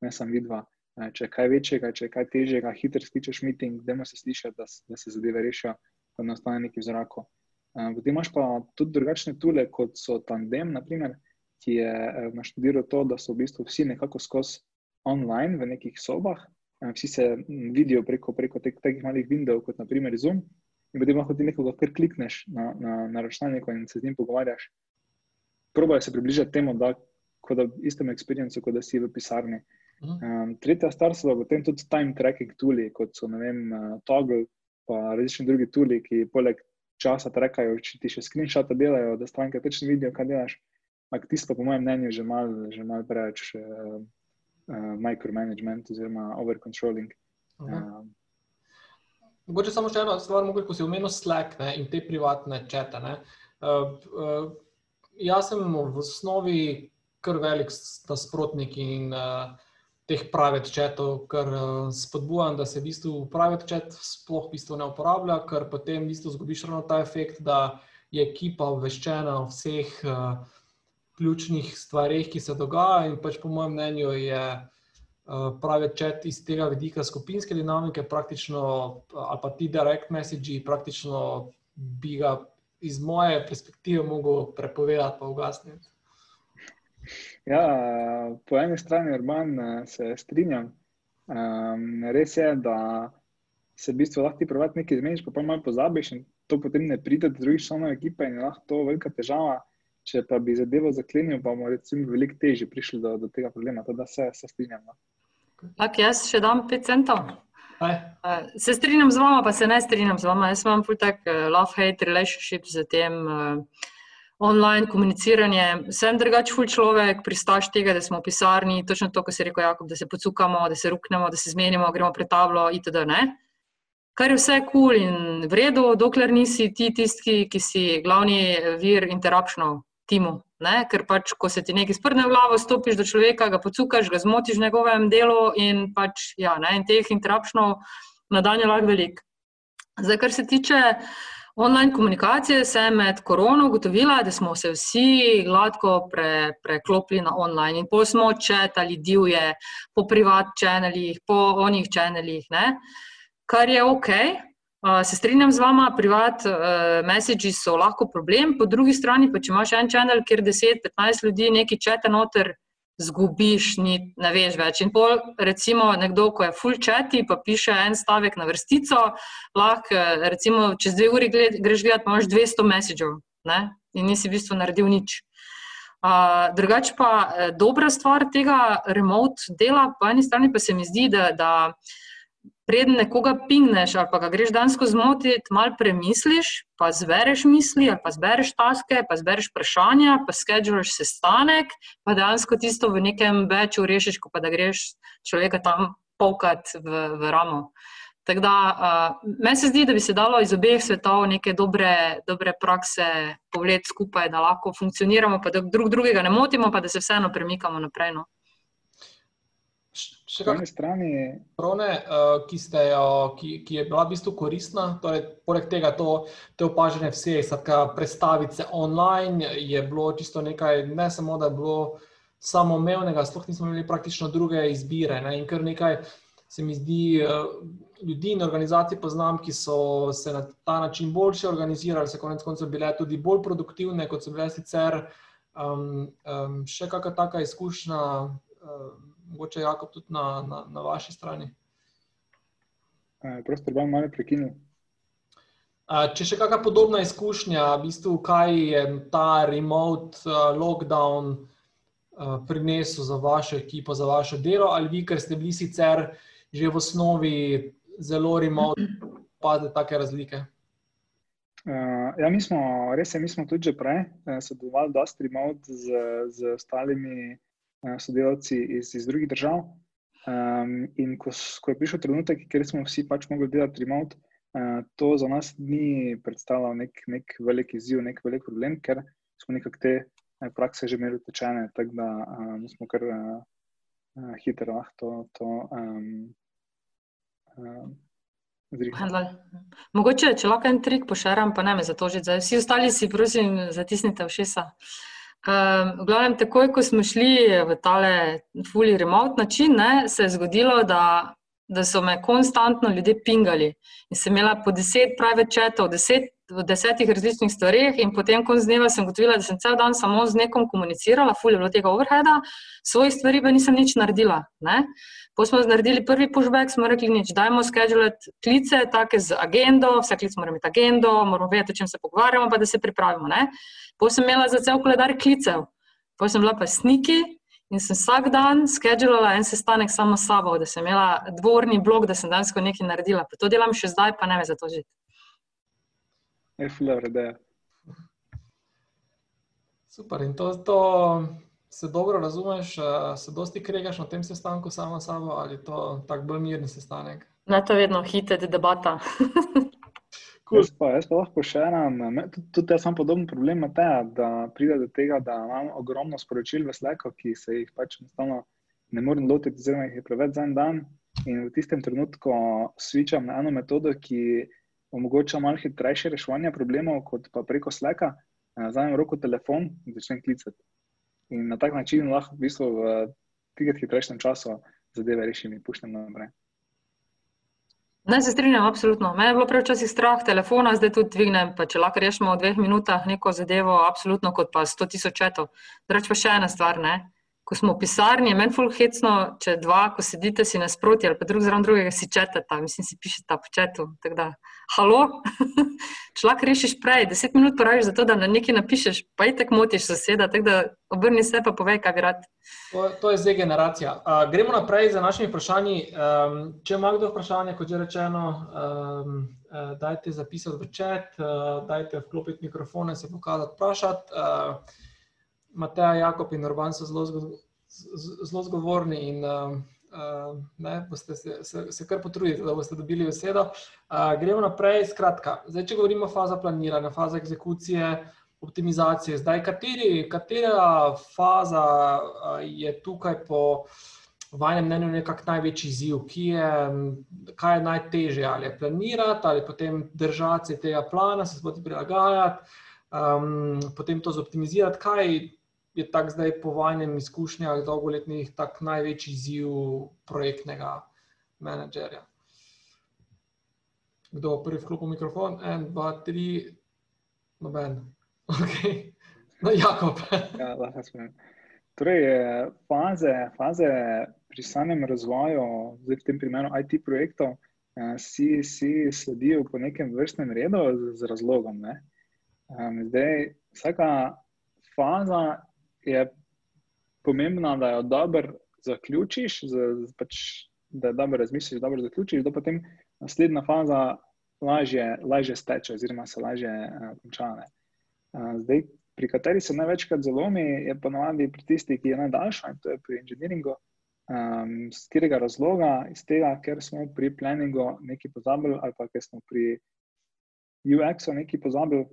ne samo vidva. Če je kaj večjega, če je kaj težjega, hitro skličeš meeting, da se sliši, da, da se zadeve rešijo, da ne ostane neki v zraku. Potem imaš pa tudi drugačne tule, kot so Tandem, naprimer, ki je naštudiral to, da so v bistvu vsi nekako skozi online v nekih sobah, vsi se vidijo preko, preko teh, teh malih Windows, kot naprimer Zoom, in potem lahko ti nekoga kar klikneš na, na, na računalniku in se z njim pogovarjaš. Probajo se približati temu, da kot da istem experiencu, kot da si v pisarni. Um, tretja stvar so potem tudi time tracking tools, kot so vem, uh, Toggle, pa različni drugi tools, ki poleg časa trekajo, če ti še screenshote delajo, da stranke točno vidijo, kaj delaš. Ampak tisto, po mojem mnenju, je že malo mal preveč uh, uh, micromanagement oziroma overcontrolling. Uh, Mogoče samo še ena stvar, ko si omenil Slack ne, in te privatne čete. Uh, uh, jaz sem v osnovi kar velik nasprotnik in uh, teh private chatov, ker uh, spodbujam, da se v bistvu private chat sploh v bistvu ne uporablja, ker potem v bistvu zgubiš ravno ta efekt, da je ekipa obveščena o vseh uh, ključnih stvarih, ki se dogajajo in pač po mojem mnenju je. Eh, pravi čet iz tega vidika skupinske dinamike, praktično, ali pa ti direct message, praktično bi ga iz moje perspektive mogel prepovedati, pa ugasniti. Ja, po eni strani, urban, se strinjam. Um, res je, da se v bistvu lahko ti pravi nekaj zmeniš, pa pa malo pozabiš in to potem ne pride do drugih članov ekipe in je lahko to velika težava. Če pa bi zadevo zaklenil, pa bomo recimo veliko težje prišli do, do tega problema. Teda se, se strinjam. No. Tako jaz še dam 5 centov. Uh, se strinjam z vama, pa se ne strinjam z vama. Jaz imam tak uh, love-hate relationship z tem uh, online komuniciranjem. Sem drugač ful človek, pristaš tega, da smo v pisarni, točno to, kar se je rekel Jakob, da se pocukamo, da se ruknemo, da se zmenimo, gremo pred tablo itd. Ne? Kar je vse kul cool in vredno, dokler nisi ti tisti, ki si glavni vir interruptionov timu. Ne? Ker pač, ko se ti nekaj sprne v glavo, stopiš do človeka, ga pocukaš, ga zmotiš v njegovem delu, in pač, ja, ne? in teh interruptionov na dan je lahko velik. Zdaj, kar se tiče online komunikacije, sem med korono ugotovila, da smo se vsi gladko pre, preklopili na online in po smo četali divje, po privat čeneljih, po onih čeneljih, kar je ok. Se strinjam z vama, privat uh, messagi so lahko problem, po drugi strani pa če imaš en kanal, kjer 10-15 ljudi nekaj čete noter, zgubiš, ni, ne veš več. In pol, recimo, nekdo, ko je full chati, pa piše en stavek na vrstico, lahko, recimo, čez dve uri gled, greš gledati, pa imaš 200 messagev in nisi v bistvu naredil nič. Uh, drugače pa eh, dobra stvar tega remote dela, po eni strani pa se mi zdi, da. da preden nekoga pingneš ali pa ga greš dansko zmotiti, malo premisliš, pa zbereš misli, ali pa zbereš taske, pa zbereš vprašanja, pa skedžuješ sestanek, pa dejansko tisto v nekem veču rešiš, ko pa da greš človeka tam polkat v, v ramo. Tako da, uh, meni se zdi, da bi se dalo iz obeh svetov neke dobre, dobre prakse povleti skupaj, da lahko funkcioniramo, pa da drug drugega ne motimo, pa da se vseeno premikamo naprej. No. Še kakšne strani? Prone, uh, ki, jo, ki, ki je bila v bistvu koristna, torej, poleg tega, to, to opažanje vseh, skratka, predstaviti se online je bilo čisto nekaj, ne samo da je bilo samoumevnega, sploh nismo imeli praktično druge izbire. Ne? In kar nekaj se mi zdi, uh, ljudi in organizacij poznam, ki so se na ta način boljše organizirali, se konec koncev bile tudi bolj produktivne, kot so bile sicer. Um, um, še kakšna taka izkušnja? Um, mogoče Jakob tudi na, na, na vaši strani. Prosto, da bom malo prekinil. Če še kakšna podobna izkušnja, v bistvu, kaj je ta remote lockdown prinesel za vašo ekipo, za vaše delo, ali vi, ker ste bili sicer že v osnovi zelo remote, opazili take razlike? Uh, ja, mi smo, res je, mi smo tudi že prej sodelovali, da ste remote z, z ostalimi Eh, sodelavci iz, iz drugih držav. Um, in ko, ko je prišel trenutek, ker smo vsi pač mogli delati remote, uh, to za nas ni predstavljalo nek, nek velik izziv, nek velik problem, ker smo nekako te uh, prakse že imeli utečene, tako da um, smo kar uh, hitro lahko to. to um, um, Mogoče, če lahko en trik pošaram, pa ne me zatožiti. Vsi ostali si, prosim, zatisnite v šesa. Uh, Um, v glavnem, takoj, ko smo šli v tale fully remote način, ne, se je zgodilo, da da so me konstantno ljudje pingali. In sem imela po deset private chatov, deset, v desetih različnih stvareh, in potem konc dneva sem gotovila, da sem cel dan samo z nekom komunicirala, fulje bilo tega overheada, svojih stvari pa nisem nič naredila. Ne? Ko smo naredili prvi pushback, smo rekli, nič, dajmo schedulati klice, take z agendo, vsak klic mora imeti agendo, moramo vedeti, o čem se pogovarjamo, pa da se pripravimo. Potem sem imela za cel koledar klicev, potem sem bila pa sniki, In sem vsak dan skedulala en sestanek samo s sabo, da sem imela dvorni blok, da sem danes nekaj naredila. Pa to delam še zdaj, pa ne me za to žiti. Je fler, da je. Super. In to, to se dobro razumeš, eh, se dosti kregaš na tem sestanku samo s sabo ali to tak bolj mirni sestanek? Ne, to je vedno hitet debata. Jaz, pa, jaz pa lahko še eno, tudi, tudi jaz imam podoben problem, te, da pride do tega, da imam ogromno sporočil v Slacku, ki se jih pač enostavno ne morem lotiti, oziroma jih je preveč za en dan. In v tistem trenutku switcham na eno metodo, ki omogoča malo hitrejše reševanje problemov, kot pa preko Slacka. Zajem roko telefon in začnem klicati. In na tak način lahko v bistvu v trikrat hitrejšem času zadeve rešim in puščam naprej. Ne se strinjam, absolutno. Mene je bilo prej včasih strah telefona, zdaj tudi dvignem. Pa če lahko rešimo v dveh minutah neko zadevo, absolutno kot pa sto tisoč četov. Drugač pa še ena stvar. Ne? Ko smo v pisarni, je meni fulh hecno, če dva, ko sedite si nasproti ali pa drug zraven drugega, si četata, mislim, si pišete po četu. Da, halo, lahko rešiš prej, deset minut porabiš za to, da na nekaj napišeš, pa i tek motiš soseda, tako da obrni se pa povej, kaj bi rad. To, to je zdaj generacija. Uh, gremo naprej za našimi vprašanji. Um, če ima kdo vprašanje, kot že rečeno, um, uh, dajte zapisati v čet, uh, dajte vklopiti mikrofone, se pokazati, vprašati. Uh, Mateja, Jakob in Urban so zelo, zelo zgovorni in uh, ne, boste se, se, se kar potrudili, da boste dobili besedo. Uh, gremo naprej. Skratka, zdaj, če govorimo o fazi planiranja, fazi egzekucije, optimizacije, zdaj, kateri, katera faza uh, je tukaj po vašem mnenju nekako največji izziv, je, kaj je najtežje, ali je planirati, ali potem držati se tega plana, se sploh prilagajati. Um, potem to zoptimizirati, kaj je tak zdaj po vajnem izkušnjah dolgoletnih tak največji izziv projektnega menedžerja. Kdo prvi vklopi mikrofon? En, dva, tri, noben. Okay. No, Jakob. ja, lahko smem. Torej, faze, faze pri samem razvoju, zdaj v tem primeru IT projektov, si, si sledijo po nekem vrstnem redu z, z razlogom. Ne? Zdaj, vsaka faza je pomembno, da jo dobro zaključiš, z, z, pač, da dobro razmisliš, dobro zaključiš, da potem naslednja faza lažje, lažje steče, oziroma se lažje uh, konča. Uh, pri kateri se največkrat zalomi, je ponovadi pri tisti, ki je najdaljša, in to je pri inženiringu. Um, z katerega razloga? Iz tega, ker smo pri planningu nekaj pozabili, ali pa ker smo pri UX-u nekaj pozabili,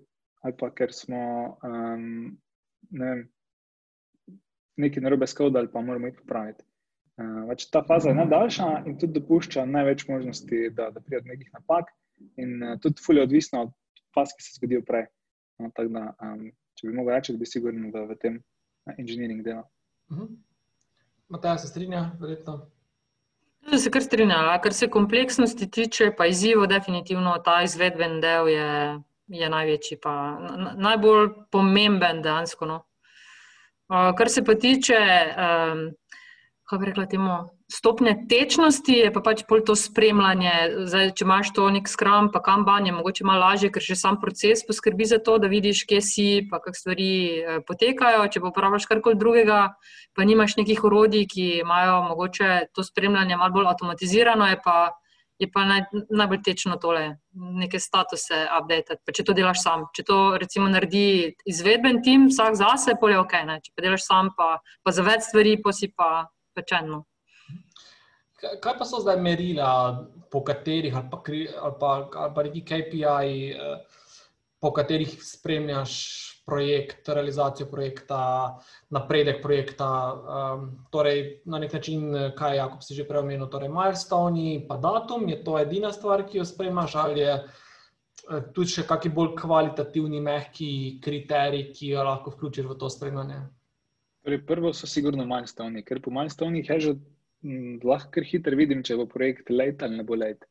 ali pa ker smo um, vem, nekaj narobe skodali, pa moramo jih popraviti. Uh, ta faza je najdaljša in tudi dopušča največ možnosti, da, da pride do nekih napak, in uh, tudi fulje odvisno od faz, ki se zgodijo prej. No, da, um, če bi mogel reči, da bi sigurno v, v tem uh, inženiring delal. Uh -huh. Matej se strinja, verjetno. Tudi se kar strinja, kar se kompleksnosti tiče, pa izzivo, definitivno ta izvedben del je, je največji, pa najbolj pomemben dejansko. No. Kar se pa tiče, um, kako bi rekla, temu, stopnje tečnosti, je pa pač pol to spremljanje. Zdaj, če imaš to nek skram, pa kampan, je mogoče malo lažje, ker že sam proces poskrbi za to, da vidiš, kje si, pa kako stvari uh, potekajo. Če pa uporabljaš karkoli drugega, pa nimaš nekih urodij, ki imajo mogoče to spremljanje malo bolj avtomatizirano, je pa je pa naj, najbolj tečno tole, neke statuse update. Če to delaš sam, če to recimo naredi izvedben tim, vsak zase, polje ok. Ne? Če pa delaš sam, pa, pa za več stvari, pa si pa pečeno. Kaj pa so zdaj merila, po katerih, ali pa, ali pa, ali pa neki KPI, eh, po katerih spremljaš projekt, realizacijo projekta, napredek projekta. Um, torej, na nek način, kaj je, ako si že prej omenil, torej milestone, pa datum, je to edina stvar, ki jo spremljaš, ali je eh, tudi še kakšni bolj kvalitativni, mehki kriteriji, ki jo lahko vključiš v to spremljanje. Torej, prvo so sigurno milestone, ker po milestonih je že lahko hitro vidim, če bo projekt let ali ne bo let.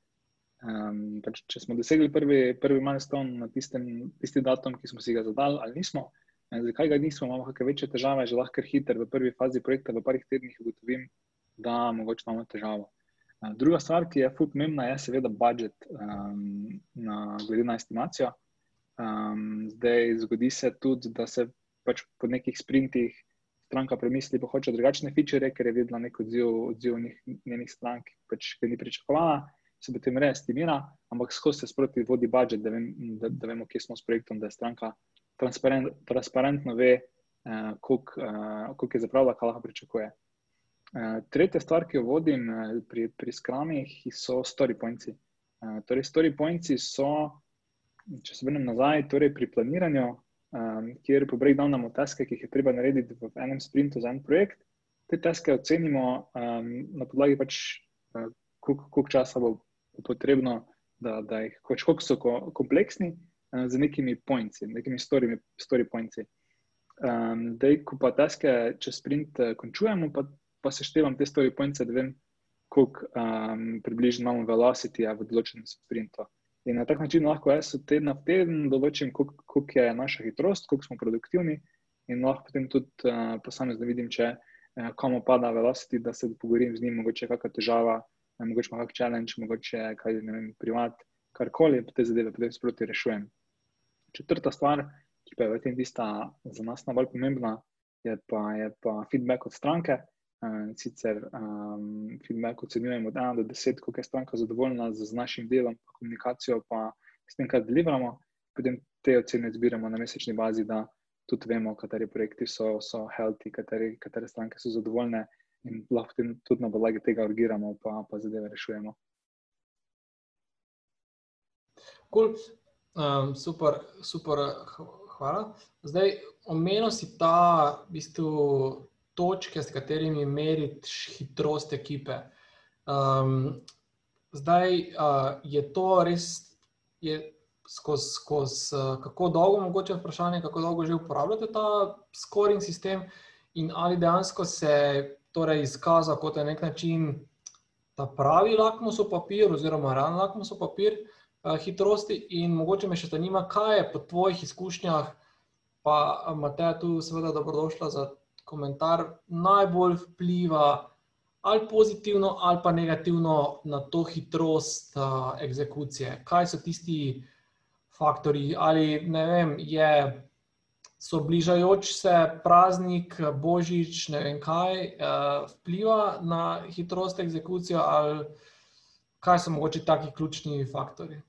Um, pač, če smo dosegli prvi, prvi milestone na tistem, tisti datum, ki smo si ga zadali, ali nismo, eh, zakaj ga nismo, imamo kakšne večje težave, že lahko hitro v prvi fazi projekta, v parih tednih ugotovim, da mogoče imamo težavo. Uh, druga stvar, ki je fucking je seveda budžet um, na, glede na estimacijo. Um, zdaj zgodi se tudi, da se pač po nekih sprintih stranka premisli, da hoče drugačne feature, ker je videla nek odziv, odziv njenih strank, pač, ki ni pričakovala se potem res estimira, ampak skozi se sproti vodi budžet, da, vem, da, da vemo, kje smo s projektom, da je stranka transparent, transparentno ve, uh, koliko uh, je zapravila, kaj lahko pričakuje. Uh, tretja stvar, ki jo vodim uh, pri, pri skramih, so story points. Uh, torej, story points so, če se vrnem nazaj, torej pri planiranju, um, kjer po breakdownu taske, ki jih je treba narediti v enem sprintu za en projekt, te taske ocenimo um, na podlagi pač. Uh, Koliko časa bo potrebno, da, da jih pač kako so kompleksni, uh, z nekimi pointi, nekimi story, story pointi. Um, da, ko pa taske čez sprint uh, končujemo, pa, pa seštevam te story points, da vem, koliko um, približno imamo velocity v določenem sprintu. In na tak način lahko jaz od tedna v teden določim, koliko je naša hitrost, koliko smo produktivni, in lahko potem tudi uh, posamezno vidim, če uh, komu pada velocity, da se pogovorim z njim, mogoče kakšna težava mogoče ima kakšen challenge, mogoče kaj ne vem, privat, karkoli, pa te zadeve potem sproti rešujem. Četrta stvar, ki pa je v tem tista za nas najbolj pomembna, je pa, je pa feedback od stranke. Uh, sicer um, feedback ocenjujemo od 1 do 10, koliko je stranka zadovoljna z, z našim delom, komunikacijo, pa s tem, kar deliveramo. Potem te ocene zbiramo na mesečni bazi, da tudi vemo, kateri projekti so, so healthy, kateri, katere stranke so zadovoljne, in lahko tudi na podlagi tega urgiramo, pa, pa zadeve rešujemo. Cool. Um, super, super, hvala. Zdaj, omenil si ta v bistvu, točke, s katerimi meriti hitrost ekipe. Um, zdaj, uh, je to res, je skozi, skozi uh, kako dolgo, mogoče vprašanje, kako dolgo že uporabljate ta scoring sistem, in ali dejansko se torej izkazal kot nek način ta pravi lakmusov papir, oziroma realen lakmusov papir uh, hitrosti. In mogoče me še zanima, kaj je po tvojih izkušnjah, pa Matej, tu seveda dobrodošla za komentar, najbolj vpliva ali pozitivno ali pa negativno na to hitrost uh, egzekucije. Kaj so tisti faktori, ali ne vem, je so bližajoč se praznik, božič, ne vem kaj, uh, vpliva na hitrost egzekucije, ali kaj so mogoče taki ključni faktori?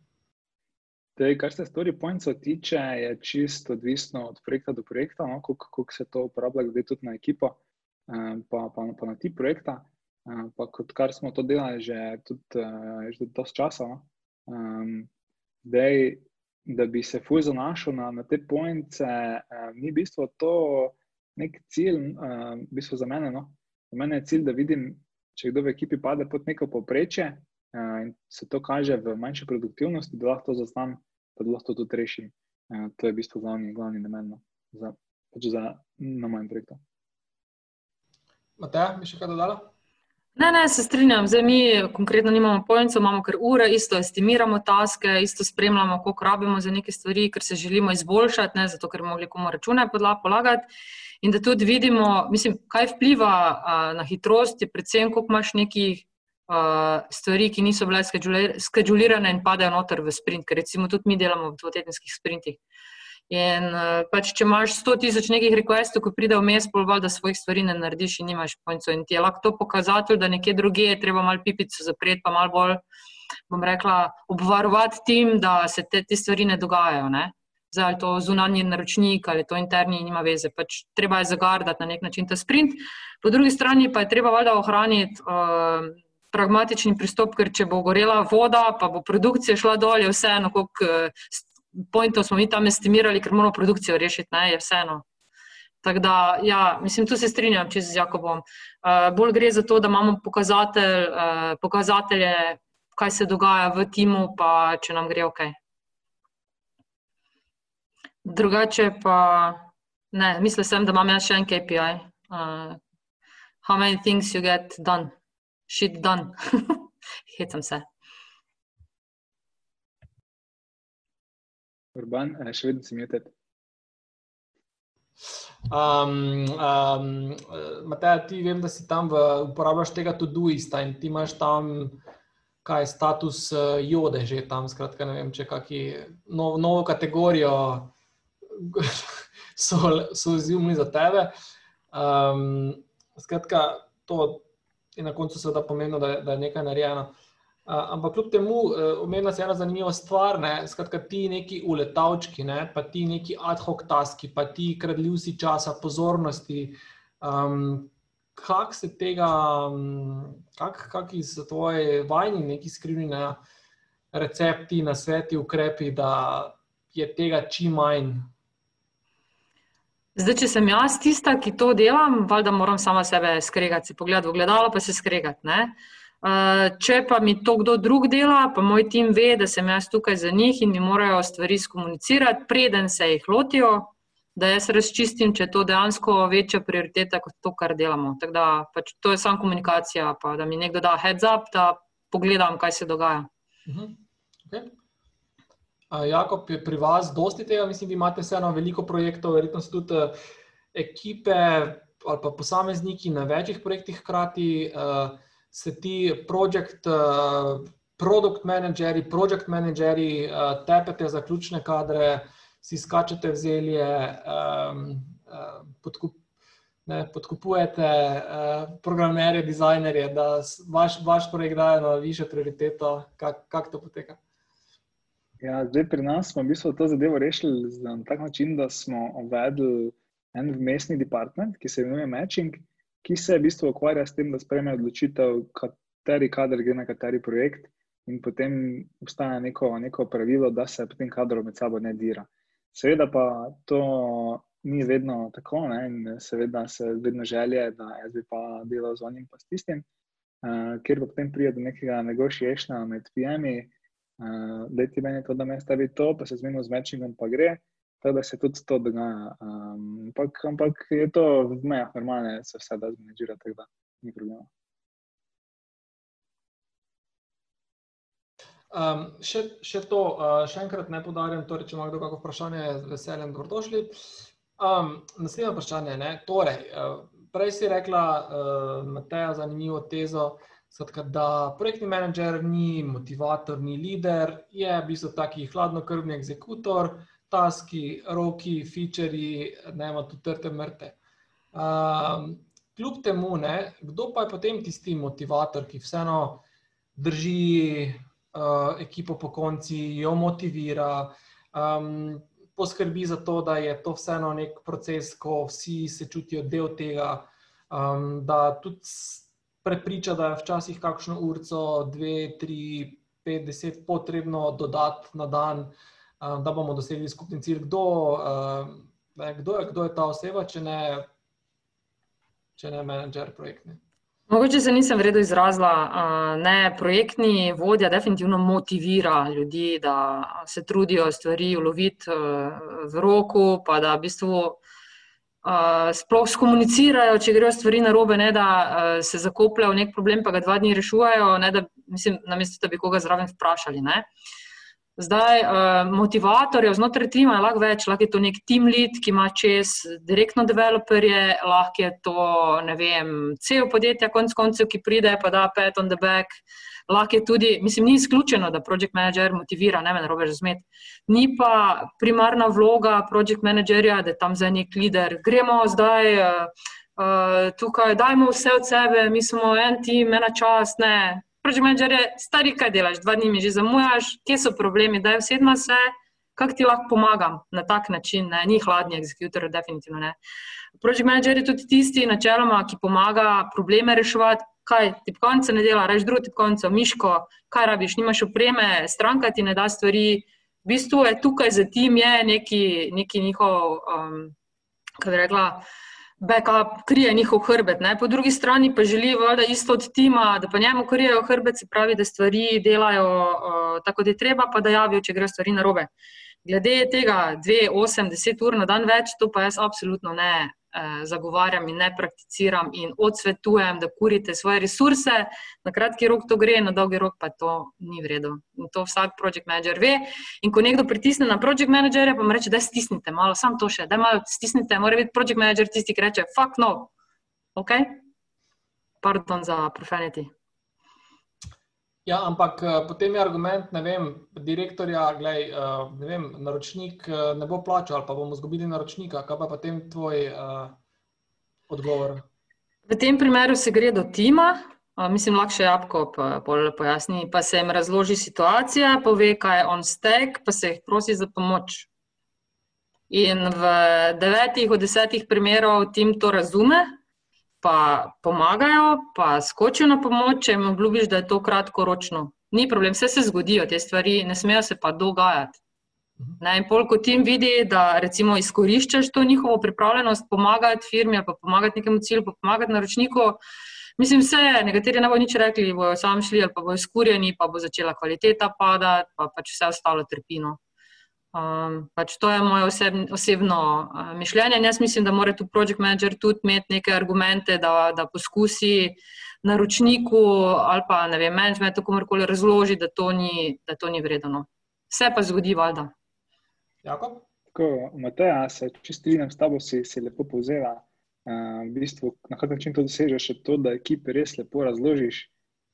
Dej, kar se story points tiče, je čisto odvisno od projekta do projekta, no, kako se to uporablja, glede tudi na ekipo, um, pa, pa, pa na ti projekta. Um, pa kot kar smo to delali že tudi, že dosti časa. No. Um, dej, da bi se fuj zanašal na, na te pointe, uh, ni v bistvu to nek cilj, uh, v bistvu za mene. No? Za mene je cilj, da vidim, če kdo v ekipi pade pod neko povprečje uh, in se to kaže v manjši produktivnosti, da lahko to zaznam, da lahko to tudi rešim. Uh, to je v bistvu glavni, glavni namen no? za, pač za na mojem projektu. Matej, bi še kaj dodala? Ne, ne, se strinjam. Zdaj mi konkretno nimamo pojemcev, imamo kar ure, isto estimiramo taske, isto spremljamo, koliko rabimo za neke stvari, ker se želimo izboljšati, ne, zato ker bi mogli komu račune polagati. In da tudi vidimo, mislim, kaj vpliva a, na hitrost, je predvsem, koliko imaš nekih a, stvari, ki niso bile skedulirane in padajo noter v sprint, ker recimo tudi mi delamo v dvotedenskih sprintih. In uh, pač, če imaš 100 tisoč nekih requestov, ko pride vmes, polval, da svojih stvari ne narediš in nimaš poncov. In ti je lahko to pokazatelj, da nekje druge je treba malo pipico zapreti, pa malo bolj, bom rekla, obvarovati tim, da se te, te stvari ne dogajajo. Ne? Zdaj, ali to zunanji naročnik ali to interni, nima veze. Pač, treba je zagardati na nek način ta sprint. Po drugi strani pa je treba valjda ohraniti. Uh, Pragmatični pristop, ker če bo gorela voda, pa bo produkcija šla dol, je vseeno, koliko pointov smo mi tam estimirali, ker moramo produkcijo rešiti, ne, je vseeno. Tako da, ja, mislim, tu se strinjam čez z Jakobom. Uh, bolj gre za to, da imamo pokazatelj, uh, pokazatelje, kaj se dogaja v timu, pa če nam gre ok. Drugače pa, ne, mislim sem, da imam jaz še en KPI. Uh, how many things you get done? shit dan. Hecam se. Urban, eh, še vedno si muted. Um, um, Matej, ti vem, da si tam v, uporabljaš tega Todoista in ti imaš tam kaj status uh, jode, že tam. Skratka, ne vem, če kakšno nov, novo kategorijo so, so izumili za tebe. Um, skratka, to je na koncu seveda pomembno, da, da je nekaj narejeno. Uh, ampak kljub temu, uh, omenila se ena zanimiva stvar, ne? skratka, ti neki uletavčki, ne? pa ti neki ad hoc taski, pa ti kradljivci časa, pozornosti. Um, kak se tega, kak, kak iz tvoje vajni, neki skrivni ne? recepti, na sveti, ukrepi, da je tega čim manj. Zdaj, če sem jaz tista, ki to delam, valjda moram sama sebe skregati, si pogledati v gledalo, pa se skregati. Uh, Eh, če pa mi to kdo drug dela, pa moj tim ve, da sem jaz tukaj za njih in mi morajo stvari skomunicirati, preden se jih lotijo, da jaz razčistim, če je to dejansko večja prioriteta kot to, kar delamo. Tako da pač to je samo komunikacija, pa da mi nekdo da heads up, da pogledam, kaj se dogaja. Uh -huh. okay. Jakob, je pri vas dosti tega, mislim, da imate vseeno veliko projektov, verjetno so tudi uh, ekipe ali pa posamezniki na večjih projektih hkrati. Uh, se ti project, uh, product manageri, project manageri uh, tepete za ključne kadre, si skačete v zelje, um, uh, podkup, ne, podkupujete uh, programerje, dizajnerje, da vaš, vaš projekt daje na višjo prioriteto. Kako kak to poteka? Ja, zdaj pri nas smo v bistvu to zadevo rešili na tak način, da smo uvedli en vmesni department, ki se imenuje Matching ki se v bistvu ukvarja s tem, da sprejme odločitev, kateri kader gre na kateri projekt, in potem obstaja neko, neko pravilo, da se potem kadrov med sabo ne dira. Seveda pa to ni vedno tako, ne? in seveda se vedno želje, da jaz bi pa delal z onim pa s tistim, uh, ker pa potem pride do nekega negošiješna med PM-i, uh, da ti meni to, da me stavi to, pa se zmenimo z matchingom, pa gre. Tako da se tudi to dogaja. Um, ampak, ampak je to v mejah normalne, se vse da zmanjžira, tako da ni problema. Um, še, še to, uh, še enkrat ne podarjam, torej, če ima kdo kakšno vprašanje, z veseljem dobrodošli. Um, naslednje vprašanje. Ne? Torej, uh, prej si rekla, uh, Mateja, zanimivo tezo, sadka, da projektni menedžer ni motivator, ni lider, je v bistvu taki hladnokrvni egzekutor taski, roki, featuri, ne ima tu trte mrte. Um, kljub temu, ne, kdo pa je potem tisti motivator, ki vseeno drži uh, ekipo po konci, jo motivira, um, poskrbi za to, da je to vseeno nek proces, ko vsi se čutijo del tega, um, da tudi prepriča, da je včasih kakšno urco, dve, tri, pet, deset potrebno dodati na dan da bomo dosegli skupni cilj. Kdo, kdo, je, kdo je ta oseba, če ne, če ne menedžer projektni? Mogoče se nisem vredno izrazila. Ne, projektni vodja definitivno motivira ljudi, da se trudijo stvari uloviti v roku, pa da v bistvu sploh skomunicirajo, če grejo stvari na robe, ne da se zakopljajo v nek problem, pa ga dva dni rešujejo, ne da, mislim, namesto da bi koga zraven vprašali. Ne. Zdaj, uh, motivatorjev znotraj tima je lahko več, lahko je to nek team lead, ki ima čez direktno developerje, lahko je to, ne vem, cel podjetje, konc koncev, ki pride pa da pet on the back. Lahko je tudi, mislim, ni izključeno, da project manager motivira, ne me narobe razumeti. Ni pa primarna vloga project managerja, da je tam za nek lider. Gremo zdaj uh, tukaj, dajmo vse od sebe, mi smo en tim, ena čas, ne, Project manager je stari, kaj delaš, dva dni mi že zamujaš, kje so problemi, da je vsedma se, kako ti lahko pomagam na tak način, ne? ni hladni executor, definitivno ne. Project manager je tudi tisti, načeloma, ki pomaga probleme reševati. Kaj ti konca ne dela, reč drugi konca, miško, kaj rabiš, nimaš opreme, stranka ti ne da stvari. V bistvu je tukaj za tim je neki, neki njihov, um, kaj bi rekla, backup, krije njihov hrbet. Ne? Po drugi strani pa želi voda isto od tima, da pa njemu krijejo hrbet, se pravi, da stvari delajo uh, tako, da je treba, pa da javijo, če gre stvari narobe. Glede tega, dve, osem, deset ur na dan več, to pa jaz absolutno ne, zagovarjam in ne prakticiram in odsvetujem, da kurite svoje resurse. Na kratki rok to gre, na dolgi rok pa to ni vredno. In to vsak project manager ve. In ko nekdo pritisne na project managerja, pa mu reče, da stisnite malo, sam to še, da malo stisnite, mora biti project manager tisti, ki reče, fuck no. Ok? Pardon za profanity. Ja, ampak uh, potem je argument, ne vem, direktorja, gledaj, uh, ne vem, naročnik uh, ne bo plačal, ali pa bomo izgubili naročnika. Kaj pa potem tvoj uh, odgovor? V tem primeru se gre do tima, mislim, lahko še Jabko pojasni, pa se jim razloži situacija, pove, kaj je on stek, pa se jih prosi za pomoč. In v devetih od desetih primerov tim to razume, pa pomagajo, pa skočijo na pomoč, če jim obljubiš, da je to kratkoročno. Ni problem, vse se zgodijo, te stvari ne smejo se pa dogajati. Ne, in pol, ko tim vidi, da recimo izkoriščaš to njihovo pripravljenost pomagati firmi ali pa pomagati nekemu cilju, pa pomagati naročniku, mislim, vse je, nekateri ne bo nič rekli, bojo sami šli ali pa bojo skurjeni, pa bo začela kvaliteta padati, pa pač vse ostalo trpino. Um, pač to je moje oseb, osebno uh, mišljenje. Jaz mislim, da mora tu project manager tudi imeti neke argumente, da, da poskusi naročniku ali pa ne vem, managementu komorkoli razloži, da to ni, da to ni vredno. Vse pa zgodi, valjda. Tako, Mateja, se čestitam s tabo, si, si lepo povzela. Uh, v bistvu, na kak način to dosežeš, je to, da ekipi res lepo razložiš,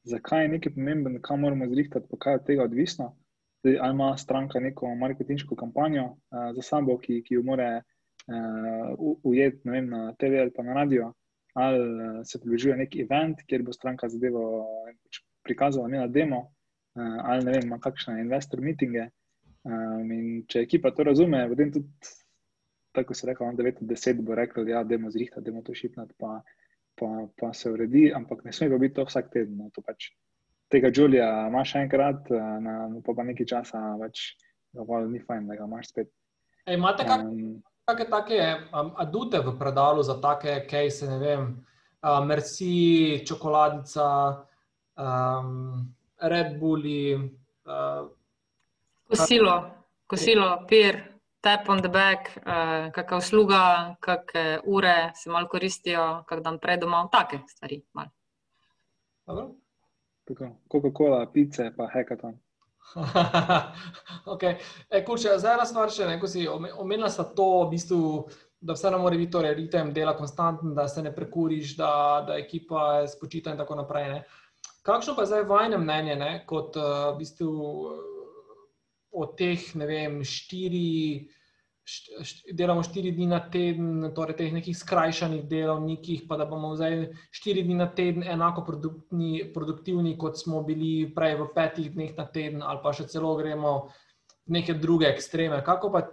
zakaj je nekaj pomemben, kam moramo zrihtati, pa kaj je od tega odvisno. Zdaj, ali ima stranka neko marketinško kampanjo uh, za sabo, ki, ki jo more uh, ujeti na TV ali pa na radio, ali uh, se približuje neki event, kjer bo stranka zadevo pač prikazala, ne na demo, uh, ali ne vem, ima kakšne investor meetinge. Um, in če ekipa to razume, potem tudi, tako se reče, 9 od 10 bo rekel, da ja, je demo zrihta, demo to šipnati, pa, pa, pa se uredi, ampak ne sme biti to vsak teden. No, to pač tega Julija imaš enkrat, eh, na, pa pa nekaj časa več, da ni fajn, da ga imaš spet. Ej, imate kakšne um, take um, adute v predalu za take case, ne vem, uh, Merci, čokoladica, um, Red Bulli. Uh, kosilo, kosilo, pir. Tap on the back, uh, kakšna usluga, kakšne ure se malo koristijo, kakšen dan prej doma, take stvari. Coca-Cola, pice, pa hekaton. okay. e, kurče, zdaj ena stvar še, ne, ko si omenila sta to, v bistvu, da vse mora biti torej, ritem dela konstanten, da se ne prekuriš, da, da ekipa je spočita in tako naprej. Ne. Kakšno pa je zdaj vajne mnenje, ne, kot uh, v bistvu, uh, od teh, ne vem, štiri delamo štiri dni na teden, torej teh nekih skrajšanih delovnikih, pa da bomo zdaj štiri dni na teden enako produktivni, kot smo bili prej v petih dneh na teden, ali pa še celo gremo v neke druge ekstreme. Kako pa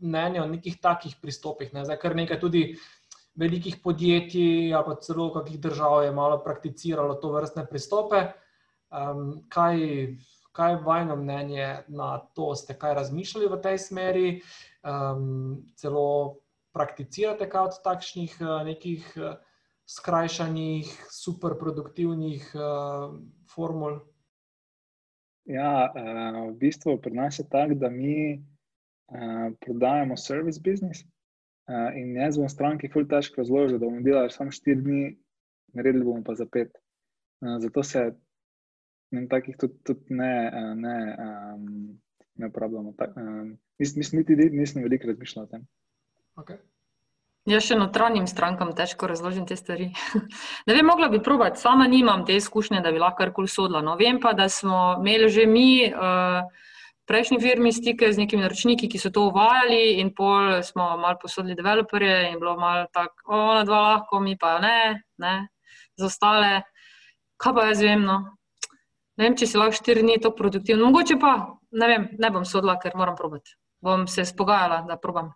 mnenje o nekih takih pristopih? Ne? Zdaj, kar nekaj tudi velikih podjetij, ali pa celo kakih držav je malo prakticiralo to vrstne pristope. Um, kaj, kaj je vajno mnenje na to, ste kaj razmišljali v tej smeri? Um, celo prakticirate kaj od takšnih uh, nekih uh, skrajšanih, superproduktivnih uh, formul? Ja, uh, v bistvu pri nas je tako, da mi uh, prodajamo service business. Uh, in jaz bom stranki zelo težko razložil, da bomo delali samo 4 dni, naredili bomo pa za 5. Uh, zato se ne, takih tudi, tudi ne, ne, um, ne uporabljamo. Um, Mislim, niti nisem veliko razmišljal o tem. Okay. Jaz še notranjim strankam težko razložim te stvari. ne vem, mogla bi probati, sama nimam te izkušnje, da bi lahko karkoli sodila. No, vem pa, da smo imeli že mi uh, prejšnji firmi stike z nekimi naročniki, ki so to uvajali in pol smo mal posodili developerje in bilo mal tako, ona dva lahko, mi pa ne, ne, za ostale. Kaj pa jaz vem, no? Ne vem, če si lahko štiri dni to produktivno. Mogoče pa, ne vem, ne bom sodila, ker moram probati bom se spogajala, da probam.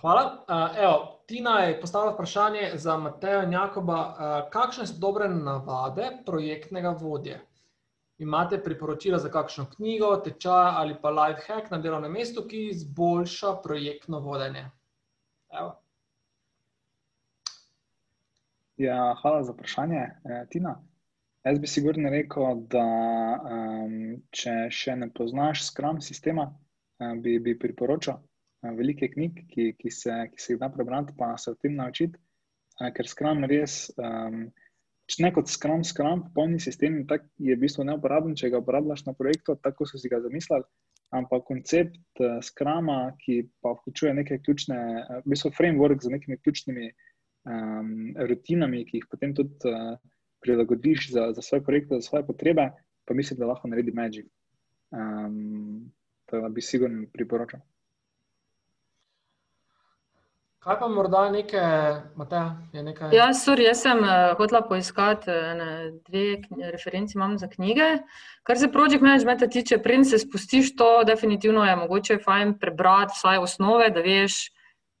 Hvala. Evo, Tina je postavila vprašanje za Mateja in Jakoba. Kakšne so dobre navade projektnega vodje? Imate priporočila za kakšno knjigo, tečaj ali pa life hack na delovnem mestu, ki izboljša projektno vodenje? Evo. Ja, hvala za vprašanje, eh, Tina. Jaz bi sigurno rekel, da um, če še ne poznaš skram sistema, bi, bi priporočal. velike knjig, ki, ki, se, ki se jih da prebrati, pa se o tem naučiti, ker skram res. Um, Ne kot skram, skram, popolni sistem je v bistvu neuporaben, če ga uporabljaš na projektu, tako so si ga zamislili. Ampak koncept skrama, ki pa vključuje neke ključne, v bistvu framework z nekimi ključnimi um, rutinami, ki jih potem tudi uh, prilagodiš za, za svoje projekte, za svoje potrebe, pa mislim, da lahko naredi magic. Um, to bi sigurno priporočal. Kaj pa morda nekaj, Mateja, je nekaj? Ja, sorry, jaz sem uh, hotela poiskati uh, dve referenci, imam za knjige. Kar se project managementa tiče, preden se spustiš, to definitivno je mogoče fajn prebrati vsaj osnove, da veš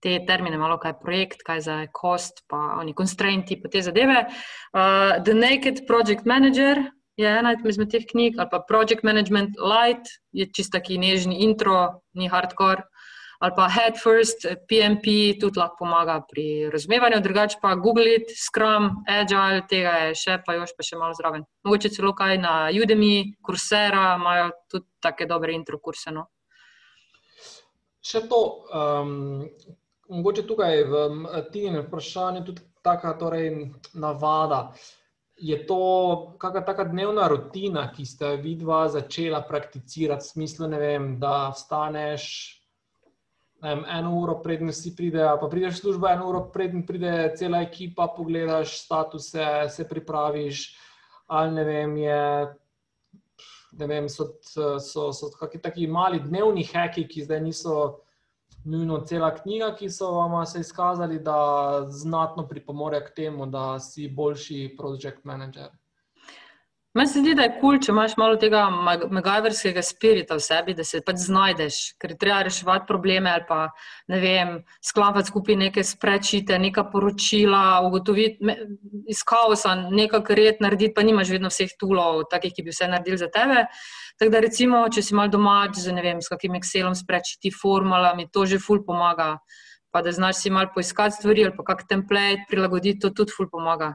te termine, malo kaj je projekt, kaj za cost, pa oni constrainti, pa te zadeve. Uh, The Naked Project Manager je ena izmed teh knjig, ali pa Project Management Light, je čisto taki nežni intro, ni hardcore ali pa Head First, PMP, tudi lahko pomaga pri razumevanju, drugače pa Google It, Scrum, Agile, tega je še, pa još pa še malo zraven. Mogoče celo kaj na Udemy, Coursera, imajo tudi take dobre intro kurse. No. Še to, um, mogoče tukaj v Tini vprašanju tudi taka torej, navada. Je to kakšna taka dnevna rutina, ki ste vidva začela prakticirati, v smislu, vem, da vstaneš vem, eno uro, preden si pride, pa prideš v službo, eno uro, preden pride cela ekipa, pogledaš statuse, se pripraviš. Ali ne vem, je, ne vem so, so, so kakšni taki mali dnevni heki, ki zdaj niso nujno cela knjiga, ki so vam se izkazali, da znatno pripomorejo k temu, da si boljši project manager. Meni se zdi, da je kul, cool, če imaš malo tega megaverskega spirita v sebi, da se pač znajdeš, ker treba reševati probleme ali pa ne vem, sklapati skupaj neke sprečite, neka poročila, ugotoviti iz kaosa, nekaj red narediti, pa nimaš vedno vseh tulov, takih, ki bi vse naredili za tebe. Tako da recimo, če si mal domač z ne vem, s kakim Excelom sprečiti formulami, to že ful pomaga. Pa da znaš si mal poiskati stvari ali pa kak template prilagoditi, to tudi ful pomaga.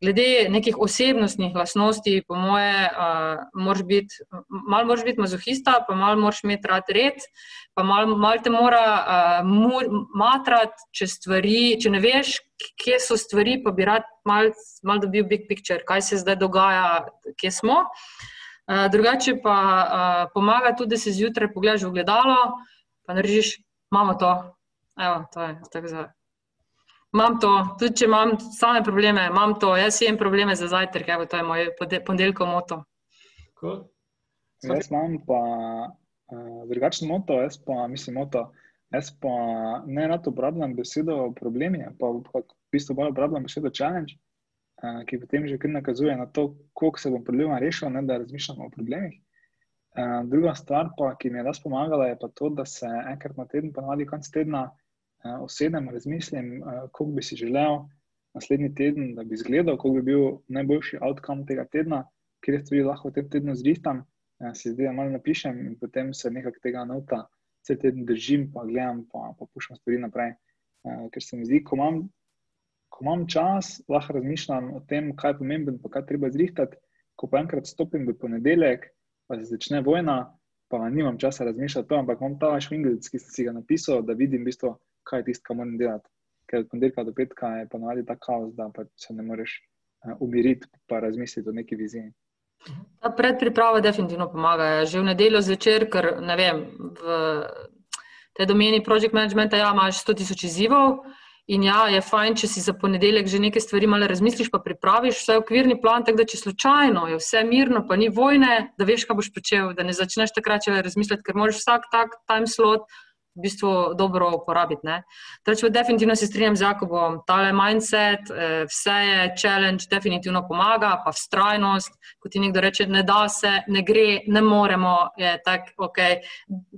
Glede nekih osebnostnih lastnosti, po moje, uh, moraš biti malo bit mazohista, pa malo moraš imeti rad red, pa malo mal te mora uh, matrati, če, stvari, če ne veš, kje so stvari, pa bi rad malo mal dobil big picture, kaj se zdaj dogaja, kje smo. Uh, drugače pa uh, pomaga tudi, da se zjutraj pogledaš v gledalo, pa narediš, imamo to. Evo, to je tako zdaj imam to, tudi če imam same probleme, imam to, jaz imam probleme za zajtrk, evo, to je moj ponedeljkov moto. Cool. Jaz imam pa uh, drugačen moto, jaz pa mislim moto. Jaz pa ne rad uporabljam besedo problemi, pa v bistvu bolj uporabljam besedo challenge, uh, ki potem že kar nakazuje na to, koliko se bom problema rešil, ne da razmišljam o problemih. Uh, druga stvar, pa, ki mi je res pomagala, je pa to, da se enkrat na teden, pa navadi konc tedna, osedem, razmislim, kako bi si želel naslednji teden, da bi izgledal, kako bi bil najboljši outcome tega tedna, kjer stvari lahko v tem tednu zrihtam. Se zdaj malo napišem in potem se nekako tega nota vse teden držim, pa gledam, pa, pa puščam stvari naprej. Ker se mi zdi, ko imam, ko imam čas, lahko razmišljam o tem, kaj je pomembno, pa kaj treba zrihtati. Ko pa enkrat stopim v ponedeljek, pa se začne vojna, pa nimam časa razmišljati o tem, ampak imam ta švingelc, ki sem si ga napisal, da vidim v bistvu kaj je tisto, kar moram delati. Ker od ponedeljka do petka je ponovadi ta kaos, da se ne moreš uh, umiriti in razmisliti o neki viziji. Ta predpriprava definitivno pomaga. Že v nedeljo zvečer, ker ne vem, v tej domeni project managementa ja, imaš 100 tisoč izzivov. In ja, je fajn, če si za ponedeljek že nekaj stvari malo razmisliš, pa pripraviš vse okvirni plan, tako da če slučajno je vse mirno, pa ni vojne, da veš, kaj boš počel, da ne začneš takrat razmišljati, ker moraš vsak tak time slot v bistvu dobro uporabiti. Torej, definitivno se strinjam z Jakobom, tale mindset, eh, vse je challenge, definitivno pomaga, pa vztrajnost. Ko ti nekdo reče, ne da se, ne gre, ne moremo, je tako, ok.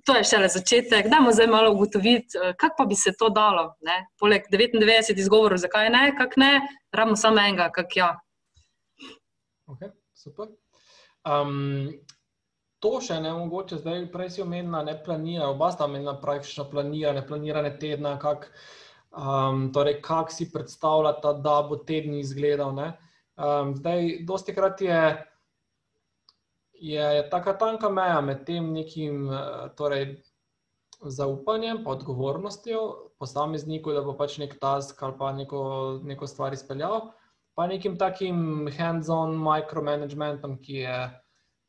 To je šele začetek, dajmo zdaj malo ugotoviti, eh, kako pa bi se to dalo. Ne? Poleg 99 izgovorov, zakaj ne, kak ne, rabimo samo enega, kak ja. Ok, super. Um, to še ne mogoče, zdaj prej si omenila, ne planira, oba sta omenila praktično planiranje, planiranje tedna, kak, um, torej kak si predstavljata, da bo teden izgledal. Um, zdaj, dosti krat je, je, je taka tanka meja med tem nekim, torej, zaupanjem, pa odgovornostjo posamezniku, da bo pač nek task ali pa neko, neko stvar izpeljal, pa nekim takim hands-on micromanagementom, ki je,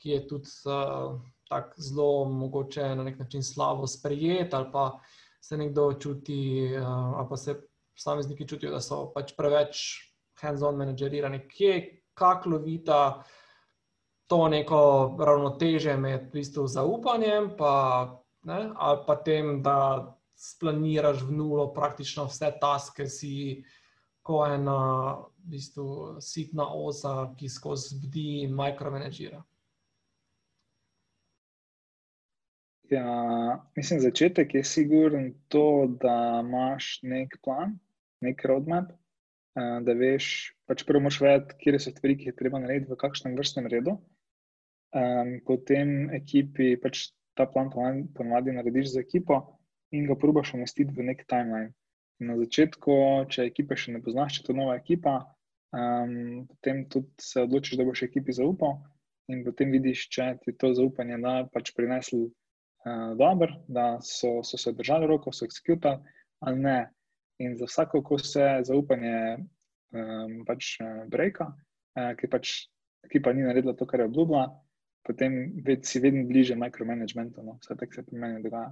ki je tudi uh, tako zelo mogoče na nek način slabo sprejet, ali pa se nekdo čuti, uh, ali pa se posamezniki čutijo, da so pač preveč hands-on menedžerirani. Kje, kako lovita to neko ravnoteže med v bistvu zaupanjem, pa, ne, ali pa tem, da splaniraš v nulo praktično vse taske, si ko ena v bistvu, sitna osa, ki skozi bdi in mikromanedžira. Ja, mislim, začetek je siguren to, da imaš nek plan, nek roadmap, eh, da veš, pač prvo moraš vedeti, kje so stvari, ki jih treba narediti, v kakšnem vrstnem redu um, potem ekipi pač ta plan ponovadi narediš za ekipo in ga probaš umestiti v nek timeline. Na začetku, če ekipe še ne poznaš, če je to nova ekipa, um, potem tudi se odločiš, da boš ekipi zaupal in potem vidiš, če ti to zaupanje da pač prineslo uh, dobro, da so, so se držali roko, so executali ali ne. In za vsako, ko se zaupanje um, pač breka, uh, ki pač ekipa ni naredila to, kar je obljubila, potem ved, si vedno bliže mikromanagementu, no? vse tako se pri meni dogaja.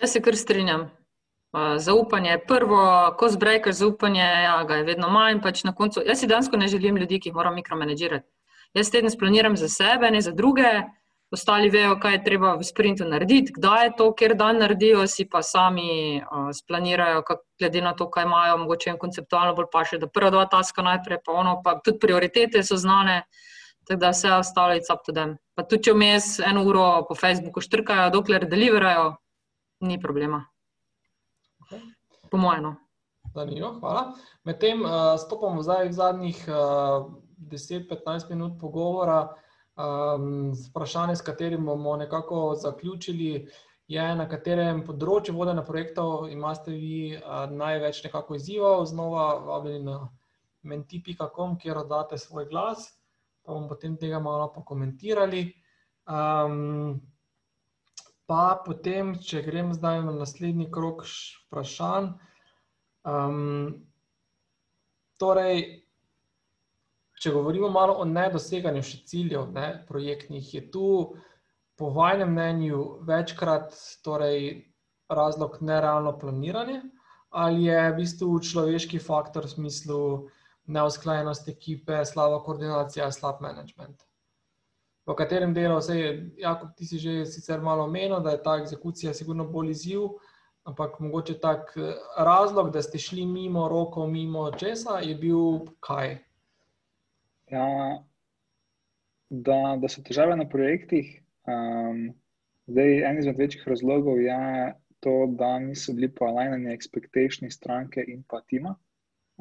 Jaz se kar strinjam. Zaupanje je prvo, ko zbrejkaš zaupanje, ja, ga je vedno manj. Pač koncu, jaz si dejansko ne želim ljudi, ki jih moram mikromanagirati. Jaz teden splaniram za sebe, ne za druge, ostali vejo, kaj je treba v sprintu narediti, kdaj je to, ker dan naredijo, si pa sami uh, splanirajo, kak, glede na to, kaj imajo, mogoče jim konceptualno bolj paše, da prva dva taska najprej, pa ono, pa tudi prioritete so znane, tako da vse ostalo je up to them. Pa tudi, če vmes eno uro po Facebooku štrkajo, dokler deliverajo, ni problema. Okay. Po mojem. Zanimivo, hvala. Medtem uh, stopamo zdaj v zadnjih uh, 10-15 minut pogovora. Um, vprašanje, s katerim bomo nekako zaključili, je, na katerem področju vodenja projektov imate vi uh, največ izzivov, znova vabljeni na menti.com, kjer oddate svoj glas, pa bomo potem tega malo pokomentirali. Um, pa potem, če grem zdaj na naslednji krok vprašanj. Um, torej, če govorimo malo o nedoseganju še ciljev, ne, projektnih, je tu po vašem mnenju večkrat torej, razlog nerealno planiranje ali je v bistvu človeški faktor v smislu neusklajenost ekipe, slaba koordinacija, slab management. V katerem delu se je, Jakob, ti si že sicer malo omenil, da je ta egzekucija sigurno bolj izziv, ampak mogoče tak razlog, da ste šli mimo rokov, mimo česa, je bil kaj? Ja, da, da so težave na projektih. Um, zdaj, en izmed večjih razlogov je to, da niso bili poalajnani expectationi stranke in pa tima.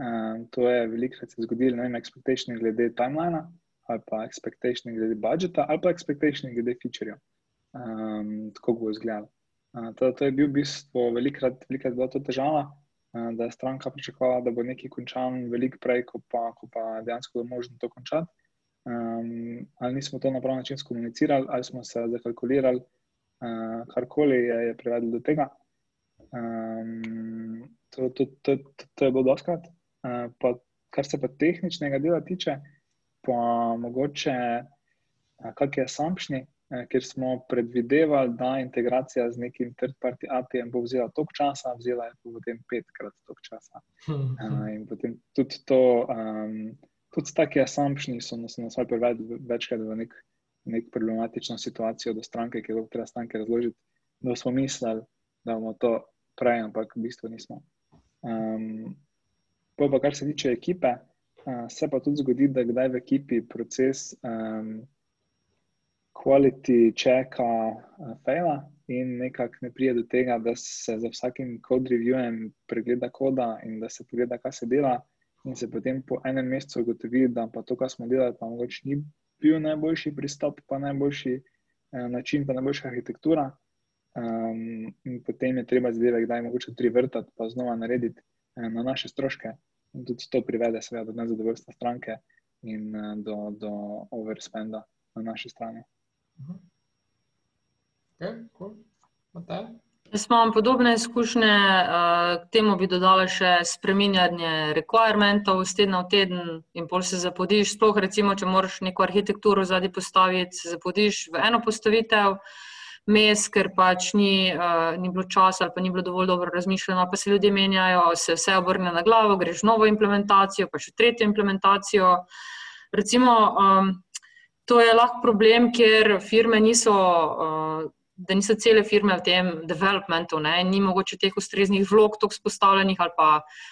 Um, to je velikokrat se zgodilo, ne vem, expectationi glede timelina, ali pa expectationi glede budžeta, ali pa expectationi glede featureja. Um, tako bo izgledalo. Uh, to, je bil v bistvu velikokrat, velikokrat bila to težava. Eh, da je stranka pričakovala, da bo nekaj končan veliko prej, kot pa, ko pa dejansko je možno to končati. Um, ali nismo to na pravi način skomunicirali, ali smo se zakalkulirali, uh, karkoli je, je privedlo do tega. Um, to, to, to, to, to je bilo doskrat. Uh, pa, kar se pa tehničnega dela tiče, pa mogoče, uh, kak je samšnji, Eh, ker smo predvidevali, da integracija z nekim third-party API-jem bo vzela toliko časa, vzela je potem petkrat toliko časa. Uh, in potem tudi to, um, tudi taki assumptioni so nas, nas privedli večkrat v nek, nek problematično situacijo, da stranke, ki jo treba stranke razložiti, da smo mislili, da bomo to prej, ampak v bistvu nismo. Um, pa, kar se tiče ekipe, uh, se pa tudi zgodi, da kdaj v ekipi proces. Um, quality checka uh, fejla in nekako ne pride do tega, da se za vsakim code reviewem pregleda koda in da se pogleda, kaj se dela, in se potem po enem mesecu ugotovi, da pa to, kar smo delali, pa mogoče ni bil najboljši pristop, pa najboljši eh, način, pa najboljša arhitektura. Um, in potem je treba zadeve, kdaj mogoče tri vrtati, pa znova narediti eh, na naše stroške. In tudi to privede, seveda, do nezadovoljstva stranke in eh, do, do overspenda na naši strani. Okay, cool. Jaz imam podobne izkušnje, k temu bi dodala še spreminjanje requirementov iz tedna v teden in pol se zapodiš, sploh recimo, če moraš neko arhitekturo zadnji postaviti, se zapodiš v eno postavitev, mes, ker pač ni, ni bilo časa ali pa ni bilo dovolj dobro razmišljeno, pa se ljudje menjajo, se vse obrne na glavo, greš v novo implementacijo, pa še tretjo implementacijo. Recimo, to je lahko problem, ker firme niso da niso cele firme v tem developmentu, ne? ni mogoče teh ustreznih vlog, tako spostavljenih, ali pa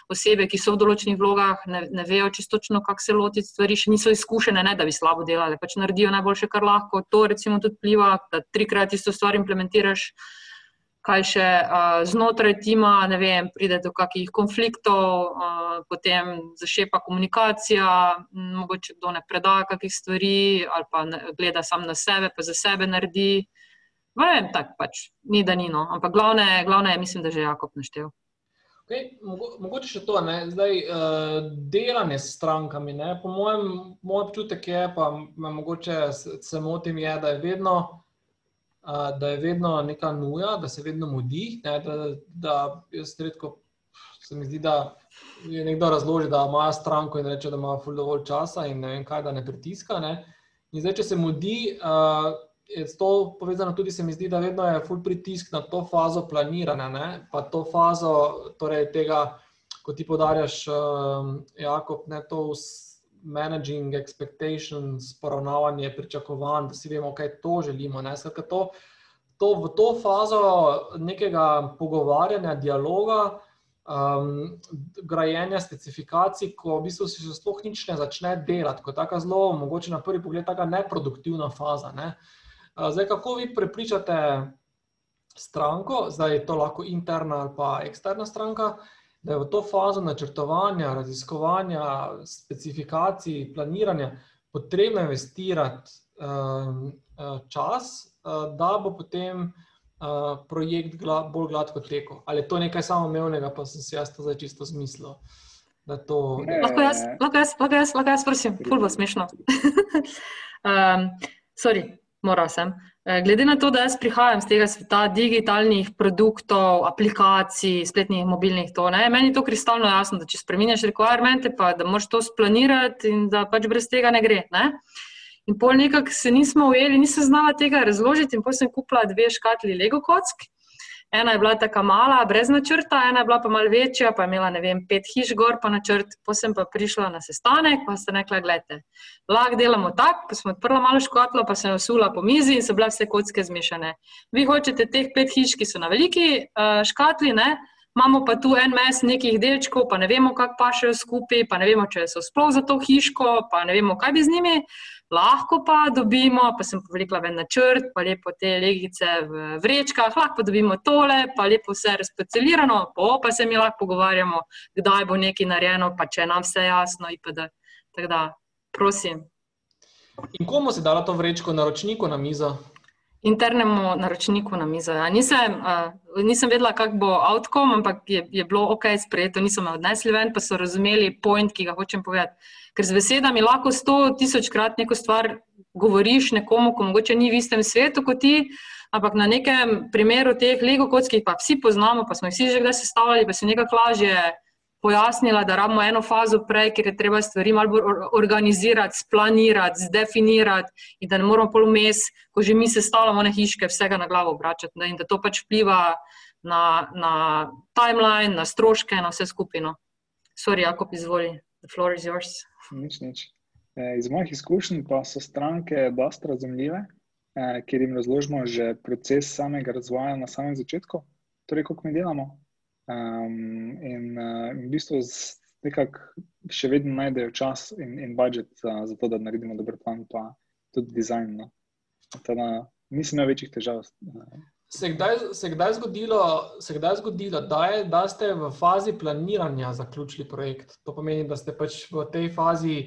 osebe, ki so v določenih vlogah, ne, ne vejo čistočno, kako se lotiti stvari, še niso izkušene, ne, da bi slabo delali, pač naredijo najboljše, kar lahko. To recimo tudi pliva, da trikrat isto stvar implementiraš. Kaj še uh, znotraj tima, ne vem, pride do kakih konfliktov, uh, potem zašepa komunikacija, mogoče kdo ne predaja kakih stvari, ali pa ne, gleda sam na sebe, pa za sebe naredi. Vem, tako pač, ni da ni no, ampak glavne, glavne je, mislim, da že Jakob naštel. Okay, mogo, mogoče še to, ne? zdaj uh, delanje s strankami. Ne? Po mojem, moj občutek je, pa me mogoče se motim, je, da je vedno. Da je vedno neka nuja, da se vedno mudi. Ne, da, da redko, se mi zdi, da je nekdo razloži, da ima stranko in reče, da ima dovolj časa in ne vem kaj, da ne pritiska. Ne. In zdaj, če se mudi, uh, je to povezano tudi, se mi zdi, da vedno je full pritisk na to fazo planiranja, ne? pa to fazo torej tega, ko ti podarjaš, um, Jakob, ne to managing expectations, poravnavanje pričakovanj, da si vemo, kaj to želimo. Skratka, to, to, v to fazo nekega pogovarjanja, dialoga, um, grajenja specifikacij, ko v bistvu se sploh nič ne začne delati, kot tako zelo, mogoče na prvi pogled, tako neproduktivna faza. Ne? Uh, Zdaj, kako vi prepričate stranko, zdaj je to lahko interna ali pa eksterna stranka, da je v to fazo načrtovanja, raziskovanja, specifikacij, planiranja potrebno investirati um, čas, da bo potem uh, projekt gla, bolj gladko tekel. Ali je to nekaj samoumevnega, pa sem si jaz to zdaj čisto zmislil. To... Lahko jaz, lahko jaz, lahko jaz, lahko jaz, prosim, fulbo smešno. um, sorry, Moral sem. Eh, glede na to, da jaz prihajam iz tega sveta digitalnih produktov, aplikacij, spletnih, mobilnih, to, ne, meni je to kristalno jasno, da če spremeniš requirements, pa da moraš to splanirati in da pač brez tega ne gre. Ne. In pol nekako se nismo ujeli, nisem znala tega razložiti, in potem sem kupila dve škatli Lego kock. Ena je bila tako mala, brez načrta, ena je bila pa malo večja, pa je imela ne vem, pet hiš gor, pa načrt. Potem pa prišla na sestanek, pa ste rekla: Glejte, lahko delamo tako. Pa smo odprla malo škotlo, pa sem usula po mizi in so bile vse kocke zmešane. Vi hočete teh pet hiš, ki so na veliki uh, škatli, ne? imamo pa tu en mes nekih delčkov, pa ne vemo, kako pašejo skupaj, pa ne vemo, če so sploh za to hiško, pa ne vemo, kaj bi z njimi. Lahko pa dobimo, pa sem povlekla ven načrt, pa lepo te legice v vrečkah, lahko dobimo tole, pa lepo vse razpocelirano, pa, pa se mi lahko pogovarjamo, kdaj bo nekaj narejeno, pa če nam vse jasno. Tako da, prosim. In komu si dala to vrečko na ročniku na mizo? Internemu naročniku na mizo. Ja. Nisem, uh, nisem vedela, kak bo outcome, ampak je, je bilo ok, sprejeto, niso me odnesli ven, pa so razumeli point, ki ga hočem povedati. Ker z besedami lahko sto tisočkrat neko stvar govoriš nekomu, ko mogoče ni v istem svetu kot ti, ampak na nekem primeru teh Lego kock, ki pa vsi poznamo, pa smo jih vsi že kdaj sestavljali, pa se nekako lažje pojasnila, da rabimo eno fazo prej, ker je treba stvari malo bolj organizirati, splanirati, zdefinirati in da ne moramo pol vmes, ko že mi se stavljamo na hiške, vsega na glavo obračati ne? in da to pač vpliva na, na timeline, na stroške, na vse skupino. Sorry, Jakob, izvoli, the floor is yours. Nič, nič. E, iz mojih izkušenj pa so stranke dosta razumljive, e, ker jim razložimo že proces samega razvoja na samem začetku, torej kako mi delamo, Um, in, uh, v bistvu nekako še vedno najdejo čas in, in budžet uh, za to, da naredimo dober plan, pa tudi dizajn. No. Teda, nisem imel večjih težav. Se je kdaj, se kdaj zgodilo, se kdaj zgodilo da, je, da ste v fazi planiranja zaključili projekt? To pomeni, da ste pač v tej fazi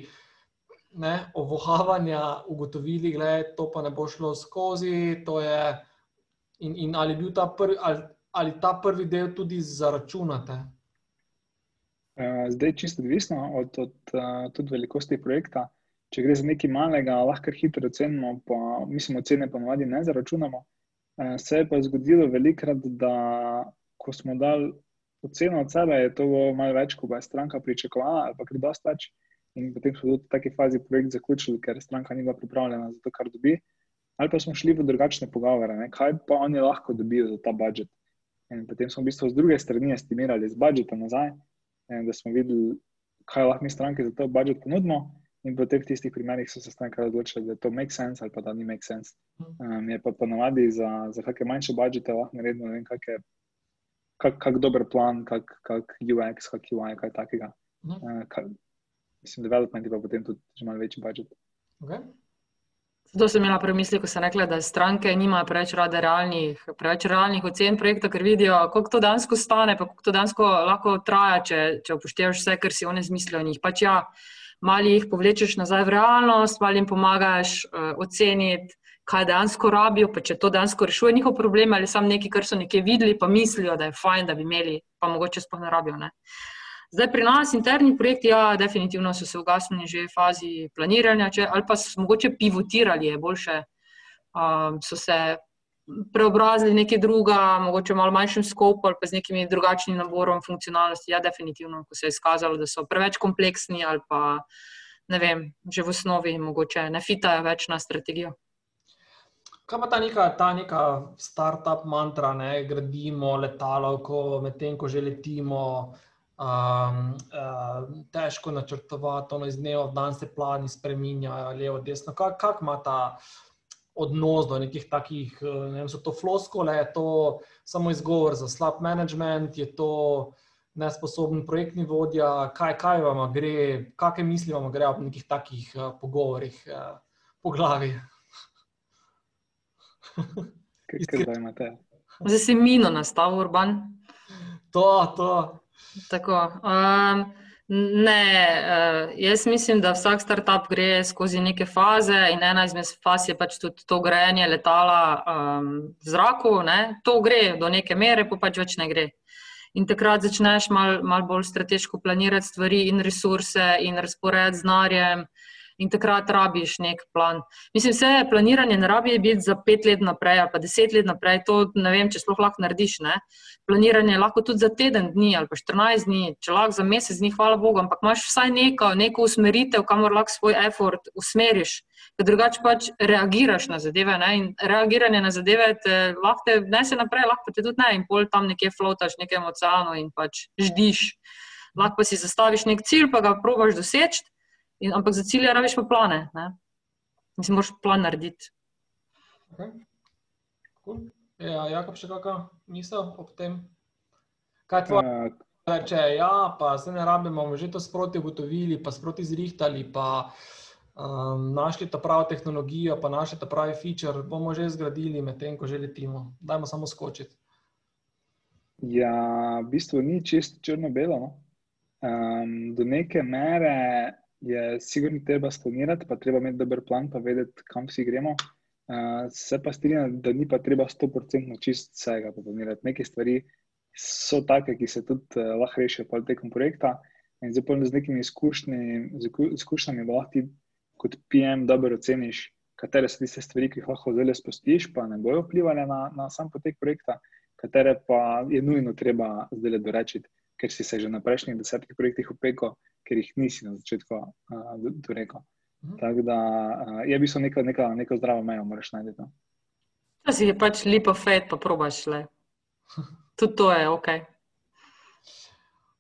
ne, ovohavanja ugotovili, da to pa ne bo šlo skozi. Je, in, in ali je bil ta prvi, ali, ali ta prvi del tudi zaračunate? Eh, zdaj je čisto odvisno od, od, eh, velikosti projekta. Če gre za nekaj malega, lahko hitro ocenimo, pa mislim, ocene pa navadi ne zaračunamo. Uh, se je pa zgodilo velikrat, da ko smo dali oceno od sebe, je to malo več, kot je stranka pričakovala, ali pa gre dosta več. In potem smo tudi v taki fazi projekt zaključili, ker stranka ni bila pripravljena za to, kar dobi. Ali pa smo šli v drugačne pogovore, ne? kaj pa oni lahko dobijo za ta budžet. In potem smo v bistvu z druge strani estimirali z budžetom nazaj, da smo videli, kaj lahko mi stranke za to budžet ponudimo. In v teh tistih primerih so se stranke odločili, da to make sense ali pa da ni make sense. Um, je pa ponovadi za, za kakšne manjše budžete lahko naredimo, ne vem, kakšne kak, kak dober plan, kak, kak UX, kak UI, kaj takega. Uh -huh. uh, kak, mislim, development je pa potem tudi že malo večji budžet. Okay. Zato sem imela premisli, ko sem rekla, da stranke nimajo preveč rade realnih, preveč realnih ocen projekta, ker vidijo, koliko to dansko stane, pa koliko to dansko lahko traja, če, če upoštevaš vse, kar si oni zmislijo. Njih pač ja, malo jih povlečeš nazaj v realnost, malo jim pomagaš uh, oceniti, kaj dejansko rabijo, pa če to dejansko rešuje njihov problem ali samo nekaj, kar so nekje videli, pa mislijo, da je fajn, da bi imeli, pa mogoče sploh ne rabijo. Ne. Zdaj, pri nas interni projekti, ja, definitivno so se ugasnili že v fazi planiranja, če, ali pa so mogoče pivotirali, je boljše, um, so se preobrazili nekaj druga, mogoče malo manjšem skopu ali pa z nekimi drugačnim naborom funkcionalnosti. Ja, definitivno, ko se je izkazalo, da so preveč kompleksni ali pa ne vem, že v osnovi mogoče ne fitajo več na strategijo. Kaj pa ta neka, ta neka start-up mantra, da gradimo letalo, medtem ko že letimo, um, uh, težko načrtovati, ono iz dneva v dan se plani spremenjajo, levo, desno. Kako kak ima ta odnos do nekih takih, ne vem, so to floskole, je to samo izgovor za slab management, je to nesposoben projektni vodja, kaj, kaj vam gre, kakšne misli vam gre ob nekih takih uh, pogovorih uh, po glavi. Kaj imate? Zdaj si mino nastavil, urban. To, to. Tako. Um, ne, uh, jaz mislim, da vsak startup gre skozi neke faze in ena izmed faz je pač tudi to grejanje letala um, v zraku. Ne? To gre do neke mere, pa pač več ne gre. In takrat začneš malo mal bolj strateško planirati stvari in resurse in razporediti z narjem in takrat rabiš nek plan. Mislim, vse planiranje ne rabi biti za pet let naprej ali pa deset let naprej, to ne vem, če sploh lahko narediš. Ne? Planiranje lahko tudi za teden dni ali pa 14 dni, če lahko za mesec dni, hvala Bogu, ampak imaš vsaj neko, neko usmeritev, kamor lahko svoj effort usmeriš. Ker drugače pač reagiraš na zadeve. Ne? In reagiranje na zadeve te lahko te nese naprej, lahko te tudi ne. In pol tam nekje flotaš, nekem oceanu in pač ždiš. Lahko pa si zastaviš nek cilj, pa ga probaš doseči. In, ampak za cilje rabiš pa plane. Ne? Mislim, moraš plan narediti. Okay. Cool. Ja, Jakob, še kakšna misel ob tem? Kaj tvoje? Uh, Če ja, pa se ne rabimo, bomo že to sproti ugotovili, pa sproti zrihtali, pa um, našli ta pravi tehnologijo, pa našli ta pravi feature, bomo že zgradili med tem, ko že letimo. Dajmo samo skočiti. Ja, v bistvu ni čisto črno-belo. No? Um, do neke mere je sigurno treba sklonirati, pa treba imeti dober plan, pa vedeti, kam vsi gremo. Uh, se pa strinjam, da ni pa treba 100% čist vsega popolnirati. Neke stvari so take, ki se tudi uh, lahko rešijo pa tekom projekta. In zdaj z nekimi izkušnjami, da lahko ti kot PM dobro oceniš, katere so tiste stvari, ki jih lahko zelo spustiš, pa ne bojo vplivali na, na sam potek projekta, katere pa je nujno treba zdaj dorečiti, ker si se že na prejšnjih desetih projektih upekel ker jih nisi na začetku uh, rekel. Mhm. Tako da uh, je bil neko, neko, neko zdravo mejo, moraš najti. No. To si je pač lepo fet, pa probaš le. Tudi to je ok.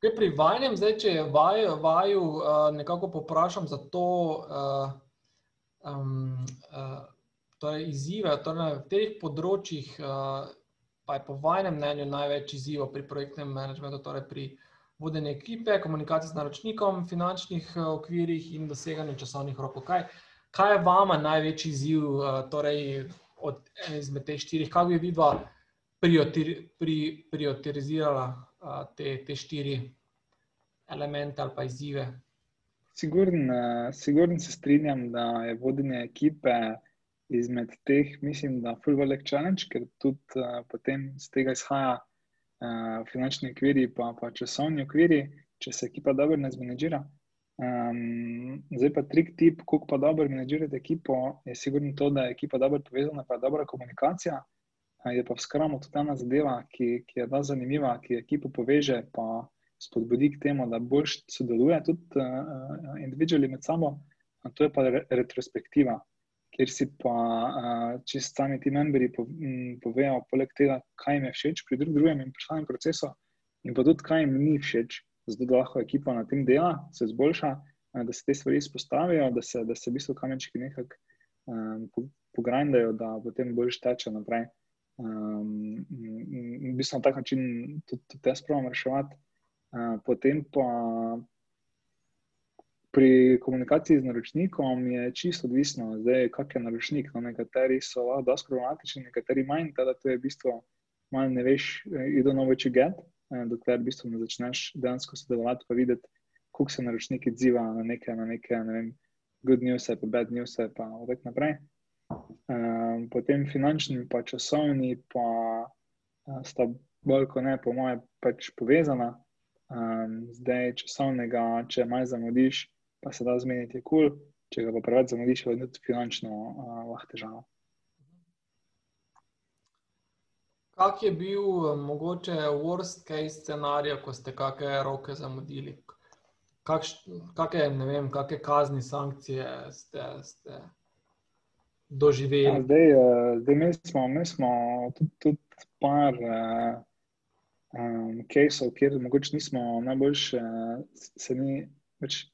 Okay, pri vajem, zdaj, če je vaju, vaju uh, nekako poprašam za to, uh, um, uh, torej izzive, torej na katerih področjih uh, pa je po vajem mnenju največ izzivov pri projektnem menedžmentu, torej pri vodenje ekipe, komunikacije z naročnikom, finančnih eh, okvirih in doseganju časovnih rokov. Kaj, kaj je vama največji izziv, eh, torej od ene izmed teh štirih, kako bi vidva prioritizirala eh, te, te štiri elemente ali pa izzive? Sigurno se strinjam, da je vodenje ekipe izmed teh, mislim, da je full velik challenge, ker tudi uh, potem z tega izhaja uh, finančni okviri, pa, pa časovni okviri, če se ekipa dobro ne zmanjžira. Um, zdaj pa trik tip, kako pa dobro menedžirati ekipo, je sigurno to, da je ekipa dobro povezana, pa je dobra komunikacija. je pa v skramu tudi ena zadeva, ki, ki je da zanimiva, ki ekipo poveže, pa spodbudi k temu, da bolj sodeluje tudi uh, individuali med sabo. To je pa re retrospektiva, kjer si pa uh, čist sami ti membri po, m, povejo, poleg tega, kaj jim je všeč pri drug drugem in pri samem procesu, in pa tudi, kaj jim ni všeč, zato da lahko ekipa na tem dela, se izboljša, uh, da se te stvari izpostavijo, da se, da se v bistvu kamenčki nekako um, pogrindajo, da potem bolj šteče naprej. Um, in v bistvu na tak način tudi, tudi te spravimo reševati. Uh, potem pa pri komunikaciji z naročnikom je čisto odvisno, zdaj, kak je naročnik. No, nekateri so lahko dosti problematični, nekateri manj, teda to je v bistvu malo ne veš, ido novo če get, eh, dokler v bistvu ne začneš dejansko sodelovati, pa videti, koliko se naročnik odziva na neke, na neke, ne vem, good news, pa bad news, pa vek naprej. Um, potem finančni, pa časovni, pa uh, sta bolj kot ne, po moje, pač povezana. Um, zdaj, časovnega, če malo zamudiš, pa se da zmeniti, je kul, cool. če ga pa preveč zamudiš, je tudi finančno uh, lahko težava. Kak je bil mogoče worst case scenarij, ko ste kakšne roke zamudili? Kakšne, ne vem, kakšne kazni, sankcije ste, ste doživeli? Ja, zdaj, zdaj mi smo, mi smo tudi, tudi par uh, um, caseov, kjer mogoče nismo najboljše, se ni več.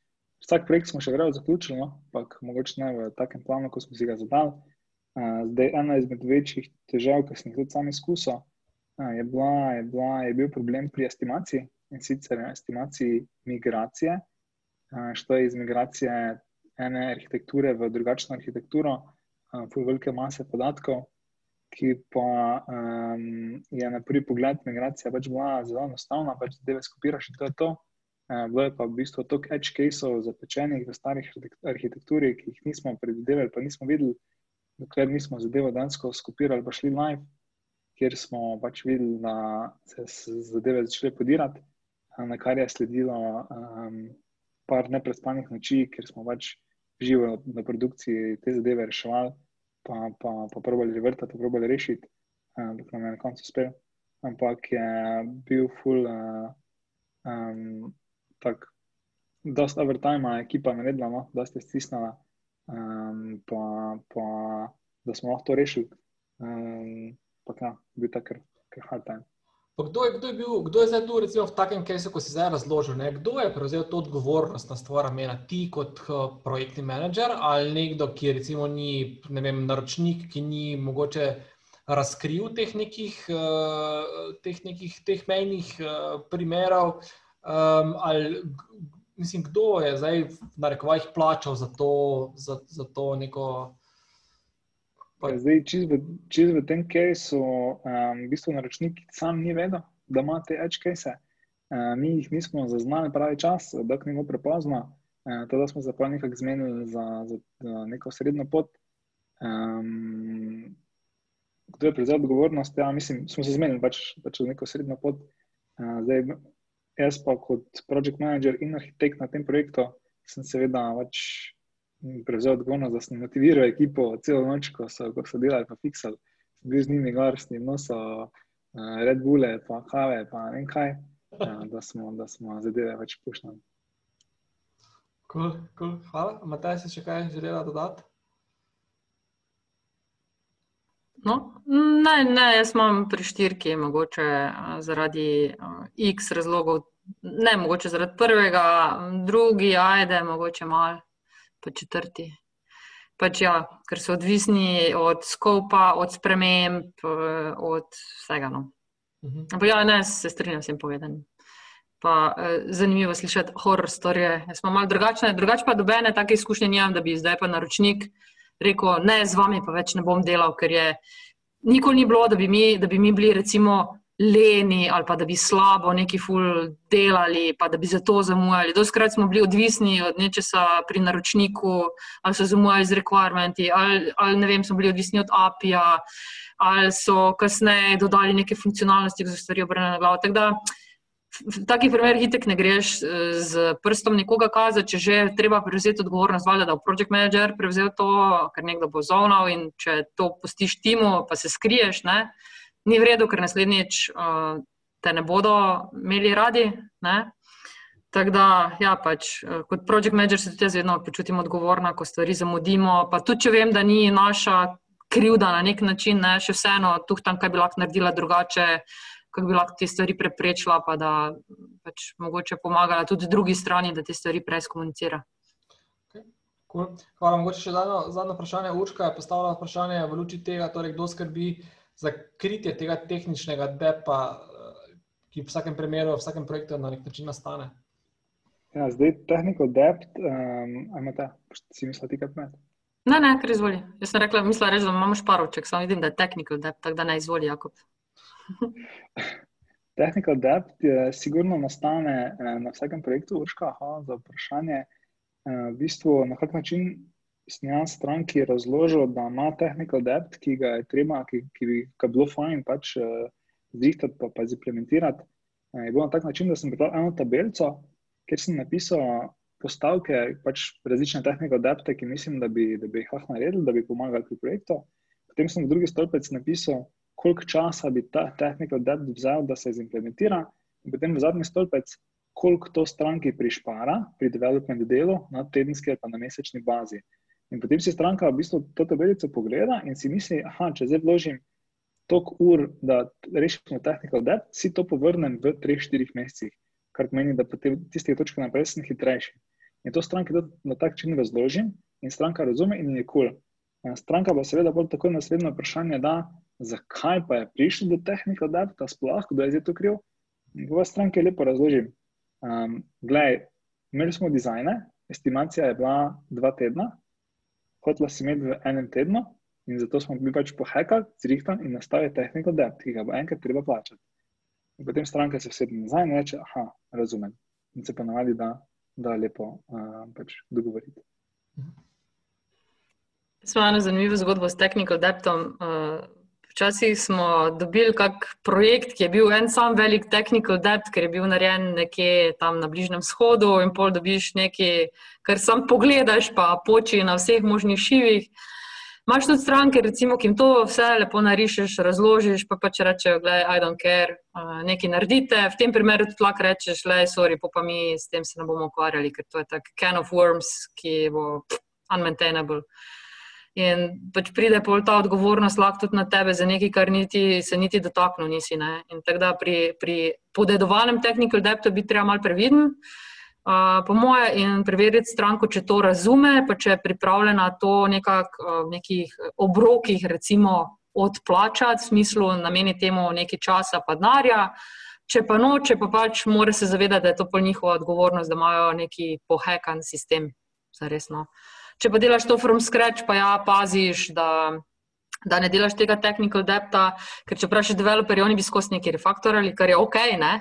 Vsak projekt smo še vedno zaključili, no? ampak mogoče ne v takem planu, kot smo si ga zadali. Zdaj, ena izmed večjih težav, ki sem jih tudi sam izkusil, je, bila, je, bila, je bil problem pri estimaciji in sicer estimaciji migracije. Što je iz migracije ene arhitekture v drugačno arhitekturo, v velike mase podatkov, ki pa um, je na prvi pogled migracija pač bila zelo enostavna, pač zdaj skopiraš in to je to. Bilo je pa v bistvu toliko edge caseov zapečenih v starih arhitekturi, ki jih nismo predvidevali, pa nismo videli, dokler nismo zadevo dansko skopirali, pa šli live, kjer smo pač videli, da se zadeve začele podirati, na kar je sledilo um, par neprespanih noči, ker smo pač živo na produkciji te zadeve reševali, pa, pa, pa probali revrtati, probali rešiti, um, dok nam je na koncu uspel. Ampak je bil full. Uh, um, tako, dosta overtime, ekipa naredila, no, da ste stisnili, um, pa, pa da smo lahko to rešili. Um, pa ja, bil tak kar hard time. Kdo je, kdo, je bil, kdo je zdaj tu, recimo, v takem kasu, ko si zdaj razložil? Ne? Kdo je prevzel to odgovornost na stvar, mena ti kot uh, projektni menedžer ali nekdo, ki recimo ni vem, naročnik, ki ni mogoče razkril teh nekih, uh, teh, nekih, teh mejnih uh, primerov? Um, ali, mislim, kdo je zdaj na rekovajih plačal za to, za, za to neko. Pa... Zdaj, čez v, čez v tem casu, um, v bistvu naročnik sam ni vedel, da ima te edge case. Uh, mi jih nismo zaznali pravi čas, dok ni bilo prepozno. Uh, to, da smo se pa nekako zmenili za, za, za neko srednjo pot. Um, kdo je prevzel odgovornost? Ja, mislim, smo se zmenili pač, pač za neko srednjo pot. Uh, zdaj, jaz pa kot project manager in arhitekt na tem projektu sem seveda pač prevzel odgovornost, da sem motiviral ekipo celo noč, ko so, ko so delali pa fiksal. Sem bil z njimi gor, s njim nosil uh, Red Bulle, pa kave, pa ne vem kaj, uh, da smo, da smo zadeve več puščali. Cool, cool. Hvala. Mataj, si še kaj želela dodati? No, ne, ne, jaz imam pri štirki, mogoče zaradi X razlogov, ne mogoče zaradi prvega, drugi, ajde, mogoče malo, pa četrti. Pač ja, ker so odvisni od skopa, od sprememb, od vsega. No. Mhm. -huh. ja, ne, se strinjam s tem povedanjem. Pa, eh, zanimivo slišati horror storije. Jaz imam malo drugačne, drugače pa dobene take izkušnje, nimam, da bi zdaj pa naročnik rekel, ne, z vami pa več ne bom delal, ker je nikoli ni bilo, da bi mi, da bi mi bili recimo leni ali pa da bi slabo neki ful delali, pa da bi zato zamujali. Doskrat smo bili odvisni od nečesa pri naročniku, ali so zamujali z requirementi, ali, ali ne vem, smo bili odvisni od API-ja, ali so kasneje dodali neke funkcionalnosti, ki so stvari obrnjene na glavo. V takih primerih hitek ne greš z prstom nekoga kazati, če že treba prevzeti odgovornost, valjda, da bo project manager prevzel to, ker nekdo bo zonal in če to pustiš timu, pa se skriješ, ne? ni v redu, ker naslednjič uh, te ne bodo imeli radi. Ne? Tako da, ja, pač, kot project manager se tudi jaz vedno počutim odgovorna, ko stvari zamudimo. Pa tudi, če vem, da ni naša krivda na nek način, ne, še vseeno, tu tam, kaj bi lahko naredila drugače, kako bi lahko te stvari preprečila, pa da pač mogoče pomagala tudi drugi strani, da te stvari prej skomunicira. Okay. Cool. Hvala. Mogoče še zadnjo, zadnjo vprašanje. Urška je postavila vprašanje v luči tega, torej, kdo skrbi za kritje tega tehničnega depa, ki v vsakem primeru, v vsakem projektu na nek način nastane. Ja, zdaj, technical debt, um, ali ta, si misliti, kaj pomeni? Ne, ne, kar izvoli. Jaz sem rekla, mislim, reč, da imamo šparovček, samo vidim, da je technical debt, tako da ne izvoli, Jakob. Technical debt je sigurno nastane eh, na vsakem projektu Urška, aha, za vprašanje. Eh, v bistvu, na kak način sem jaz stranki razložil, da ima technical debt, ki ga je treba, ki, ki bi ga bilo fajn pač eh, zrihtati pa, pa zimplementirati. Je bilo na tak način, da sem pripravil eno tabelico, kjer sem napisal postavke, pač različne tehnike adapte, ki mislim, da bi, da bi jih lahko naredili, da bi pomagali pri projektu. Potem sem v drugi stolpec napisal, koliko časa bi ta technical debt vzel, da se izimplementira, in potem zadnji stolpec, koliko to stranki prišpara pri development delu na tedenski ali pa na mesečni bazi. In potem si stranka v bistvu to tabelico pogleda in si misli, aha, če zdaj vložim toliko ur, da rešimo technical debt, si to povrnem v 3-4 mesecih, kar pomeni, da potem tiste točke naprej sem hitrejši. In to stranki na tak način razložim in stranka razume in je kul. Cool. Stranka pa seveda bolj tako naslednje vprašanje da, zakaj pa je prišlo do tehnike adapta, sploh, kdo je za to kriv. V stranki lepo razložim. Um, glej, imeli smo dizajne, estimacija je bila dva tedna, hotela si imeti v enem tednu, in zato smo bili pač pohekali, zrihtali in nastavili tehniko adapt, ki ga enkrat treba plačati. In potem stranka se vsedi nazaj in reče: Aha, razumem. In se pa navadi, da, da lepo uh, pač dogovoriti. Smo eno zanimivo zgodbo s tehniko adaptom. Uh, Včasih smo dobili kak projekt, ki je bil en sam velik technical debt, ker je bil narejen nekje tam na Bližnjem shodu, in pol dobiš nekaj, kar sam pogledaš, pa poči na vseh možnih šivih. Máš tudi stranke, recimo, ki jim to vse lepo narišeš, razložiš, pa pač rečejo, gledaj, I don't care, nekaj naredite. V tem primeru tudi lahko rečeš, le, sorry, pa mi s tem se ne bomo ukvarjali, ker to je tak can of worms, ki bo unmaintainable. In pač pride pol ta odgovornost lahko tudi na tebe za nekaj, kar niti, se niti dotaknil nisi. Ne? In tako da pri, pri podedovanem technical debtu bi treba malo previden, uh, po moje, in preveriti stranko, če to razume, pa če je pripravljena to nekak, uh, nekih obrokih, recimo, odplačati, v smislu nameniti temu nekaj časa, pa denarja. Če pa noče, pa pač mora se zavedati, da je to pa njihova odgovornost, da imajo neki pohekan sistem, zaresno. Uh, Če pa delaš to from scratch, pa ja, paziš, da, da ne delaš tega technical depta, ker če vprašaš developerje, oni bi skozi neki refaktorali, kar je ok, ne?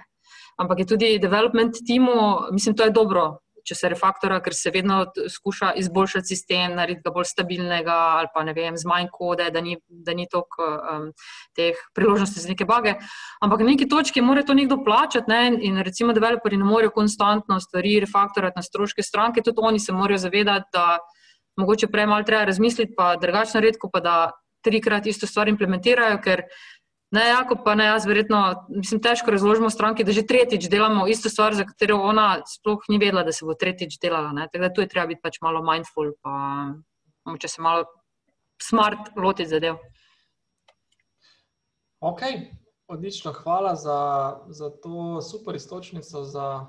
ampak je tudi development timu, mislim, to je dobro. Če se refaktora, ker se vedno skuša izboljšati sistem, narediti ga bolj stabilnega, ali pa ne vem, z manj kode, da ni, da ni toliko um, teh priložnosti za neke bage. Ampak na neki točki mora to nekdo plačati ne? in recimo developeri ne morejo konstantno stvari refaktorati na stroške stranke, tudi oni se morajo zavedati, da mogoče prej malo treba razmisliti, pa drugačno redko, pa da trikrat isto stvar implementirajo, ker ne, jako pa ne jaz, verjetno, mislim, težko razložimo stranki, da že tretjič delamo isto stvar, za katero ona sploh ni vedela, da se bo tretjič delala. Ne. Tako da tu je treba biti pač malo mindful, pa mogoče se malo smart lotiti zadev. Ok, odlično, hvala za, za to super istočnico, za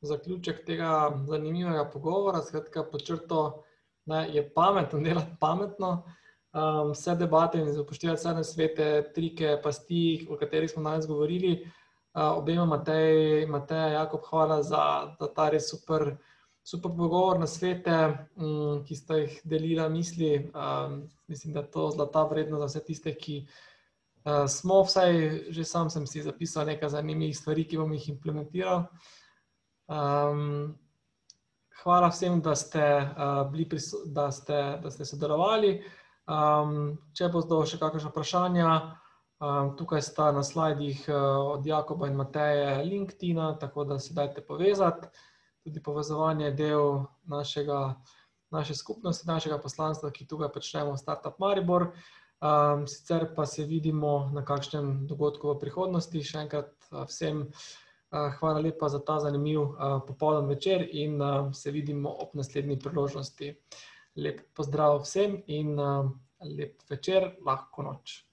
zaključek tega zanimivega pogovora. Skratka, počrto ne, je pametno delati pametno, um, vse debate in upoštevati vse svete, trike, pasti, o katerih smo danes govorili. Uh, obema Matej, Matej, Jakob, hvala za ta res super, super pogovor na svete, um, ki ste jih delili misli. Um, mislim, da je to zlata vredno za vse tiste, ki uh, smo, vsaj že sam sem si zapisal nekaj zanimivih stvari, ki bom jih implementiral. Um, hvala vsem, da ste, uh, bili da ste, da ste sodelovali. Um, če bo zdaj še kakšno vprašanje, Um, tukaj sta na slajdih uh, od Jakoba in Mateje LinkedIn, tako da se dajte povezati. Tudi povezovanje je del našega, naše skupnosti, našega poslanstva, ki tukaj počnemo, Startup Maribor. Um, sicer pa se vidimo na kakšnem dogodku v prihodnosti. Še enkrat uh, vsem uh, hvala lepa za ta zanimiv uh, popoldan večer in uh, se vidimo ob naslednji priložnosti. Lep pozdrav vsem in lep večer, lahko noč.